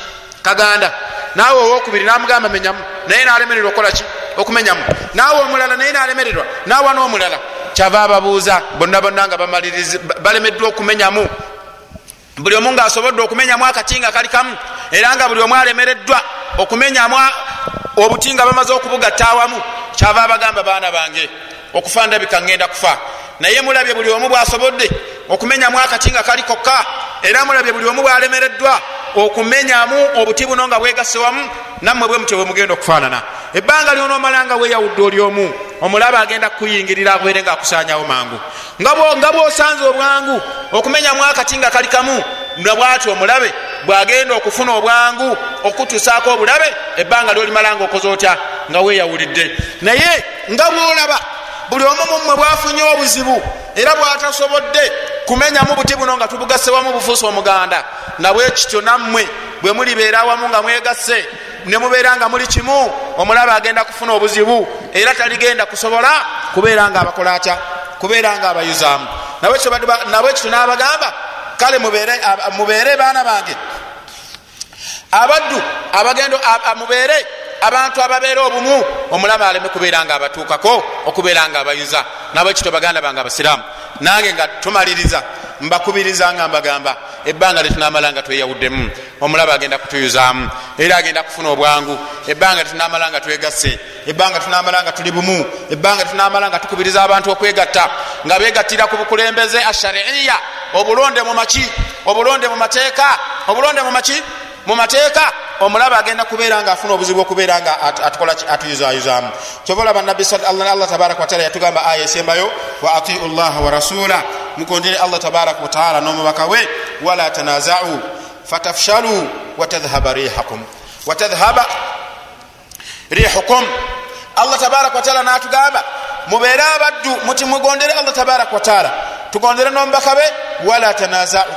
Kaganda. Naawe owokubiri namugamba menyamu naye nalemererwa okukolaki okumenyamu. Naawe omulala naye nalemererwa naawa n'omulala. Kyava ababuuza bonna bonna nga balemeddwa okumenyamu. Buli omu ngaasobodde okumenyamu akati nga kali kamu era nga buli omu alemereddwa okumenyamu obuti nga bamaze okubugatta awamu kyava abagamba baana bange okufa ndabika ngenda kufa. Naye mulabye buli omu bwasobodde okumenyamu akati nga kali kokka era mulabye buli omu bwalemereddwa okumenyamu obuti buno nga bwegase wamu nammwe bwe mutyo bwemugenda okufaanana. Ebbanga lyonoomala nga weyawudde oli omu omulaba agenda kukuyingirira abeere nga akusanyawo mangu. Nga bwosanze obwangu okumenyamu akati nga kali kamu nabwati omulabe bwagenda okufuna obwangu okutusaako obulabe ebbanga lyolimala nga okoze otya? Nga weyawulidde naye nga bwolaba buli omu mummwe bwafunye obuzibu era bwatasobodde kumenyamu buti buno nga tubugasewamu bufuusa omuganda. Nabwe kityo nammwe bwe mulibeera awamu nga mwegasse nemubeera nga muli kimu omulaba agenda kufuna obuzibu era taligenda kusobola kubeera nga abakola atya kubeera nga abayuzaamu. Nabwekito nabagamba kale mubeere baana bange abaddu abagendo mubeere abantu ababeera obumu omulama aleme kubeera nga abatuukako okubeera nga abayuza nabwekito baganda bange abasiraamu nange nga tumaliriza mbakubiriza nga mbagamba ebbanga letunamala nga tweyawuddemu omulaba agenda kutuyuzaamu era agenda kufuna obwangu ebbanga letunamala nga twegasse ebbanga tunamala nga tuli bumu ebbanga tunamala nga tukubiriza abantu okwegatta nga begattira ku bukulembeze ashariiya obulonde mumaki obulonde mumateeka obulonde mumaki mumateeka omulaba agenda kubeera nga afuna obuzibu okubeera nga atukola atuyuzayuzaamu kyova olaba nabbi allah tabaraka wataala yatugamba aya esembayo wa atiu llaha wa rasula mukondere allah tabaraka wataala n'omubaka we wala tanazau fatafshalu watadhhaba rihakum watadhhaba rihukum allah tabaraka wataala natugamba mubeere abaddu muti mugondere allah tabaraka wataala tugondere n'omubaka be wala tanazau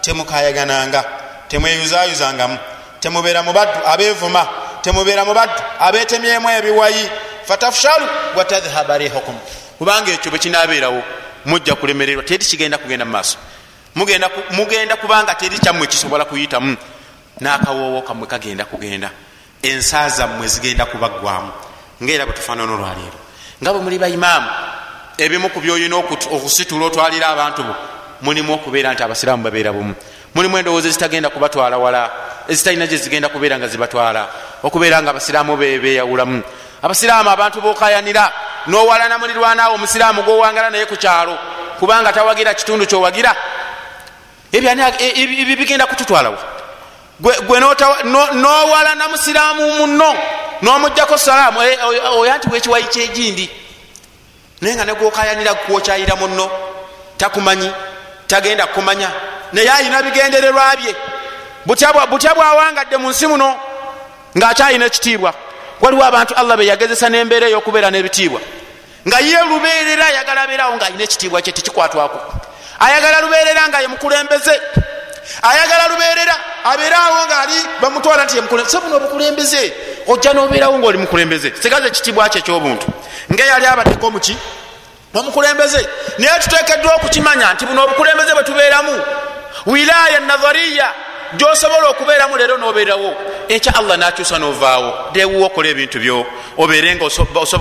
temukayagananga temweyuzayuzangamu temubeera mubaddu abevuma temubeera mubaddu abetemyemu ebiwayi. Fatafshalu watadhhaba rihukum. Kubanga ekyo bwekinabeerawo mujja kulemererwa teri kigenda kugenda mumaaso mugenda kubanga teri kyammwe kisobola kuyitamu. Nakawoowo kamwe kagenda kugenda. Ensa zammwe zigenda kubaggwamu ngaera bwetufaanana olwaleero nga bwe muli baimaamu ebimu ku byoyina okusitula otwalira abantu bo mulimu okubeera nti abasiraamu babeera bumu mulimu endowooza ezitagenda kubatwala wala ezitalina gye zigenda kubeera nga zibatwala. Okubeera nga abasiraamu beyawulamu abasiraamu abantu bokayanira nowalana mulirwanaawo omusiraamu gwowangala naye ku kyalo kubanga tawagira kitundu kyowagira. Ebyo bigenda kututwalawo gwe nowalana musiraamu muno nomugjako salaamu eh, oya nti wekiwayi kyegindi. Naye nga negwokayanira kwokyayira muno takumanyi tagenda kumanya naye ayina bigendererwa bye. Butya bwawangadde mu nsi muno ngaakyayina ekitiibwa waliwo abantu allah beyagezesa nembeera eyokubeera nebitiibwa. Nga ye lubeerera ayagala abeerawo ngaayina ekitiibwa kye tekikwatwako. Ayagala lubeerera nga ye mukulembeze. Ayagala lubeerera abeerawo ngaali bamutwala nti yemukulembeze buno obukulembeze? Ojja nobeerawo ngaoli mukulembeze. Sigaza ekitiibwa kye ekyobuntu. Ngeyali abaddeko muki omukulembeze naye tutekeddwa okukimanya nti buno obukulembeze bwetubeeramu wilaya nazariya gyosobola okubeeramu leero nobeerawo ekya allah nakyusa novaawo. Dewuwa okola ebintu byo obeere nga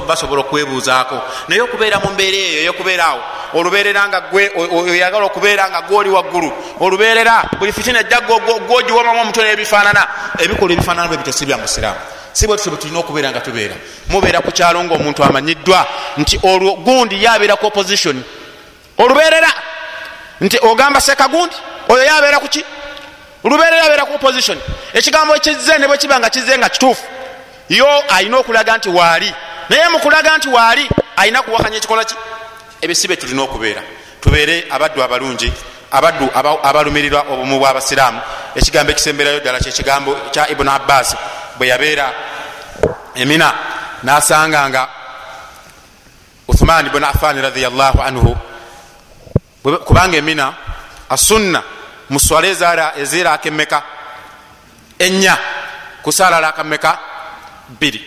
basobola okwebuuzaako. Naye okubeera mu mbeera eyo eyokubeeraawo olubeerera nga gwe oyagala okubeera nga gwoli waggulu olubeerera buli fitina ejja gwogiwamamu omutwe nebifaanana. Ebikola ebifaanana bwe bitesi bya musiraamu si bwe tutyo bwe tulina okubeera nga tubeera. Mubeera ku kyalo ngaomuntu amanyiddwa nti olwo gundi yabeera ku opposition. Olubeerera! Nti ogamba seka gundi oyo yabeera kuki lubeerera yabeera ku opposition. Ekigambo ekize ne bwe kiba nga kize nga kituufu. Yo ayina okulaga nti waali. Naye mukulaga nti waali ayina kuwakanya ekikola ki? Ebisibe tulina okubeera. Tubeere abaddu abalungi abaddu abalumirirwa obumu bwabasiraamu. Ekigambo ekisemberayo ddala kyekigambo kya ibuni abbas bwe yabeera. Emina nasanganga uthman bun affan radiallahu anhu kubanga emina asunna muswale eziraka emeka enya kusala akameka biri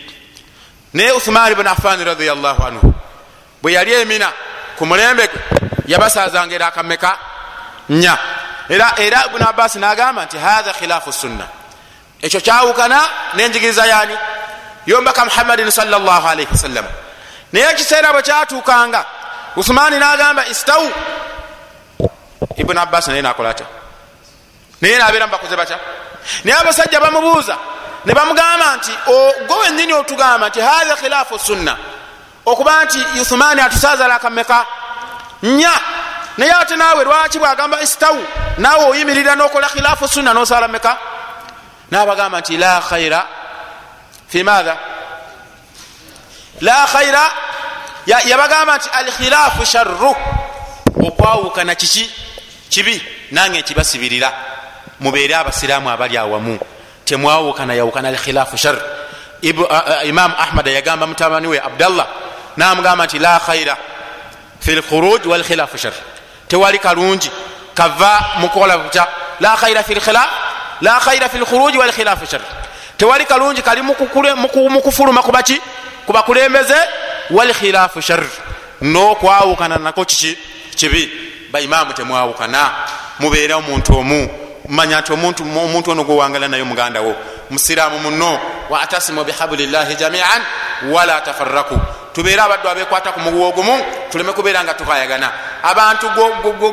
naye uthman bun affan radiallahu anhu bwe yali emina ku mulembe gwe yabasazanga era akameka nya era ibuni abbas nagamba nti hatha khilafu sunna. Ekyo kyawukana nenjigiriza yani yombaka muhammadin salllahalaihi wasallam. Naye ekiseera bwe kyatuukanga uthumani nagamba istau ibuni abbas naye nakola ta naye nabeera mubakoze batya? Naye abasajja bamubuuza ne bamugamba nti gwe wenyini otugamba nti hatha khilafu sunna. Okuba nti uthumani atusazala akameka nya naye ate naawe lwaki bwagamba istau naawe oyimirira nokola khilafu sunna nosala meka nabagamba nti la khaira fi maatha la khaira yabagamba nti alkhilafu sharru. Okwawukana kiki? Kibi? Nange nkibasibirira mubeere abasiraamu abali awamu. Temwawukana yawukana alkhilafu shar. Imamu ahmad yagamba mutabani we abdallah namugamba nti la khaira fi lkhuruj walkhilafu shar. Tewali kalungi kava mukola kutya la khaira fi lkhilaf la khaira fi lkhuruji walkhilafu shar. Tewali kalungi kali mukufuluma kubaki kubakulembeze walkhilafu shar. Nokwawukana nako kiki kibi? Baimaamu temwawukana. Mubeere omuntu omu manya nti omuntu ono gwewangala naye mugandawo musiraamu muno waatasimu bihabulillahi jamian wala tafaraku tubeere abaddu abekwata ku muguwa ogumu tuleme kubeera nga tukayagana abantu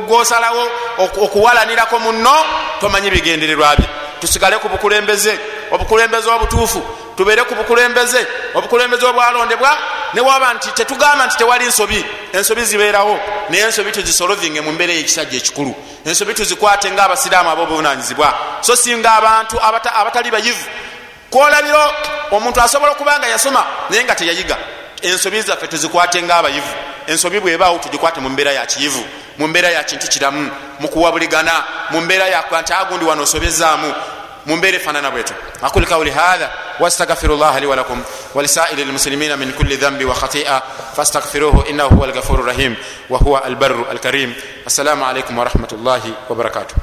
gosalawo okuwalanirako muno tomanyi bigendererwa bye. Tusigale ku bukulembeze. Obukulembeze obutuufu tubeere ku bukulembeze. Obukulembeze obwalondebwa newaba nti tetugamba nti tewali nsobi. Ensobi zibeerawo naye ensobi tuzisolovinge mu mbeera yekisajja ekikulu ensobi tuzikwate nga abasiraamu abobuvunanyizibwa so singa abantu abatali bayivu kwolabiro omuntu asobola okuba nga yasoma naye nga teyayiga ensobi zaffe tuzikwate nga abayivu ensobi bwebaawo tugikwate mu mbeera yakiyivu mu mbeera ya kintu kiramu mukuwabuligana mu mbeera yakanti agundi wano osobezaamu منبير فنانا بيته أقول قولي هذا واستغفر الله لي ولكم ولسائر المسلمين من كل ذنب وخطيئة فاستغفروه إنه هو الغفور الرحيم وهو البر الكريم السلام عليكم ورحمة الله وبركاته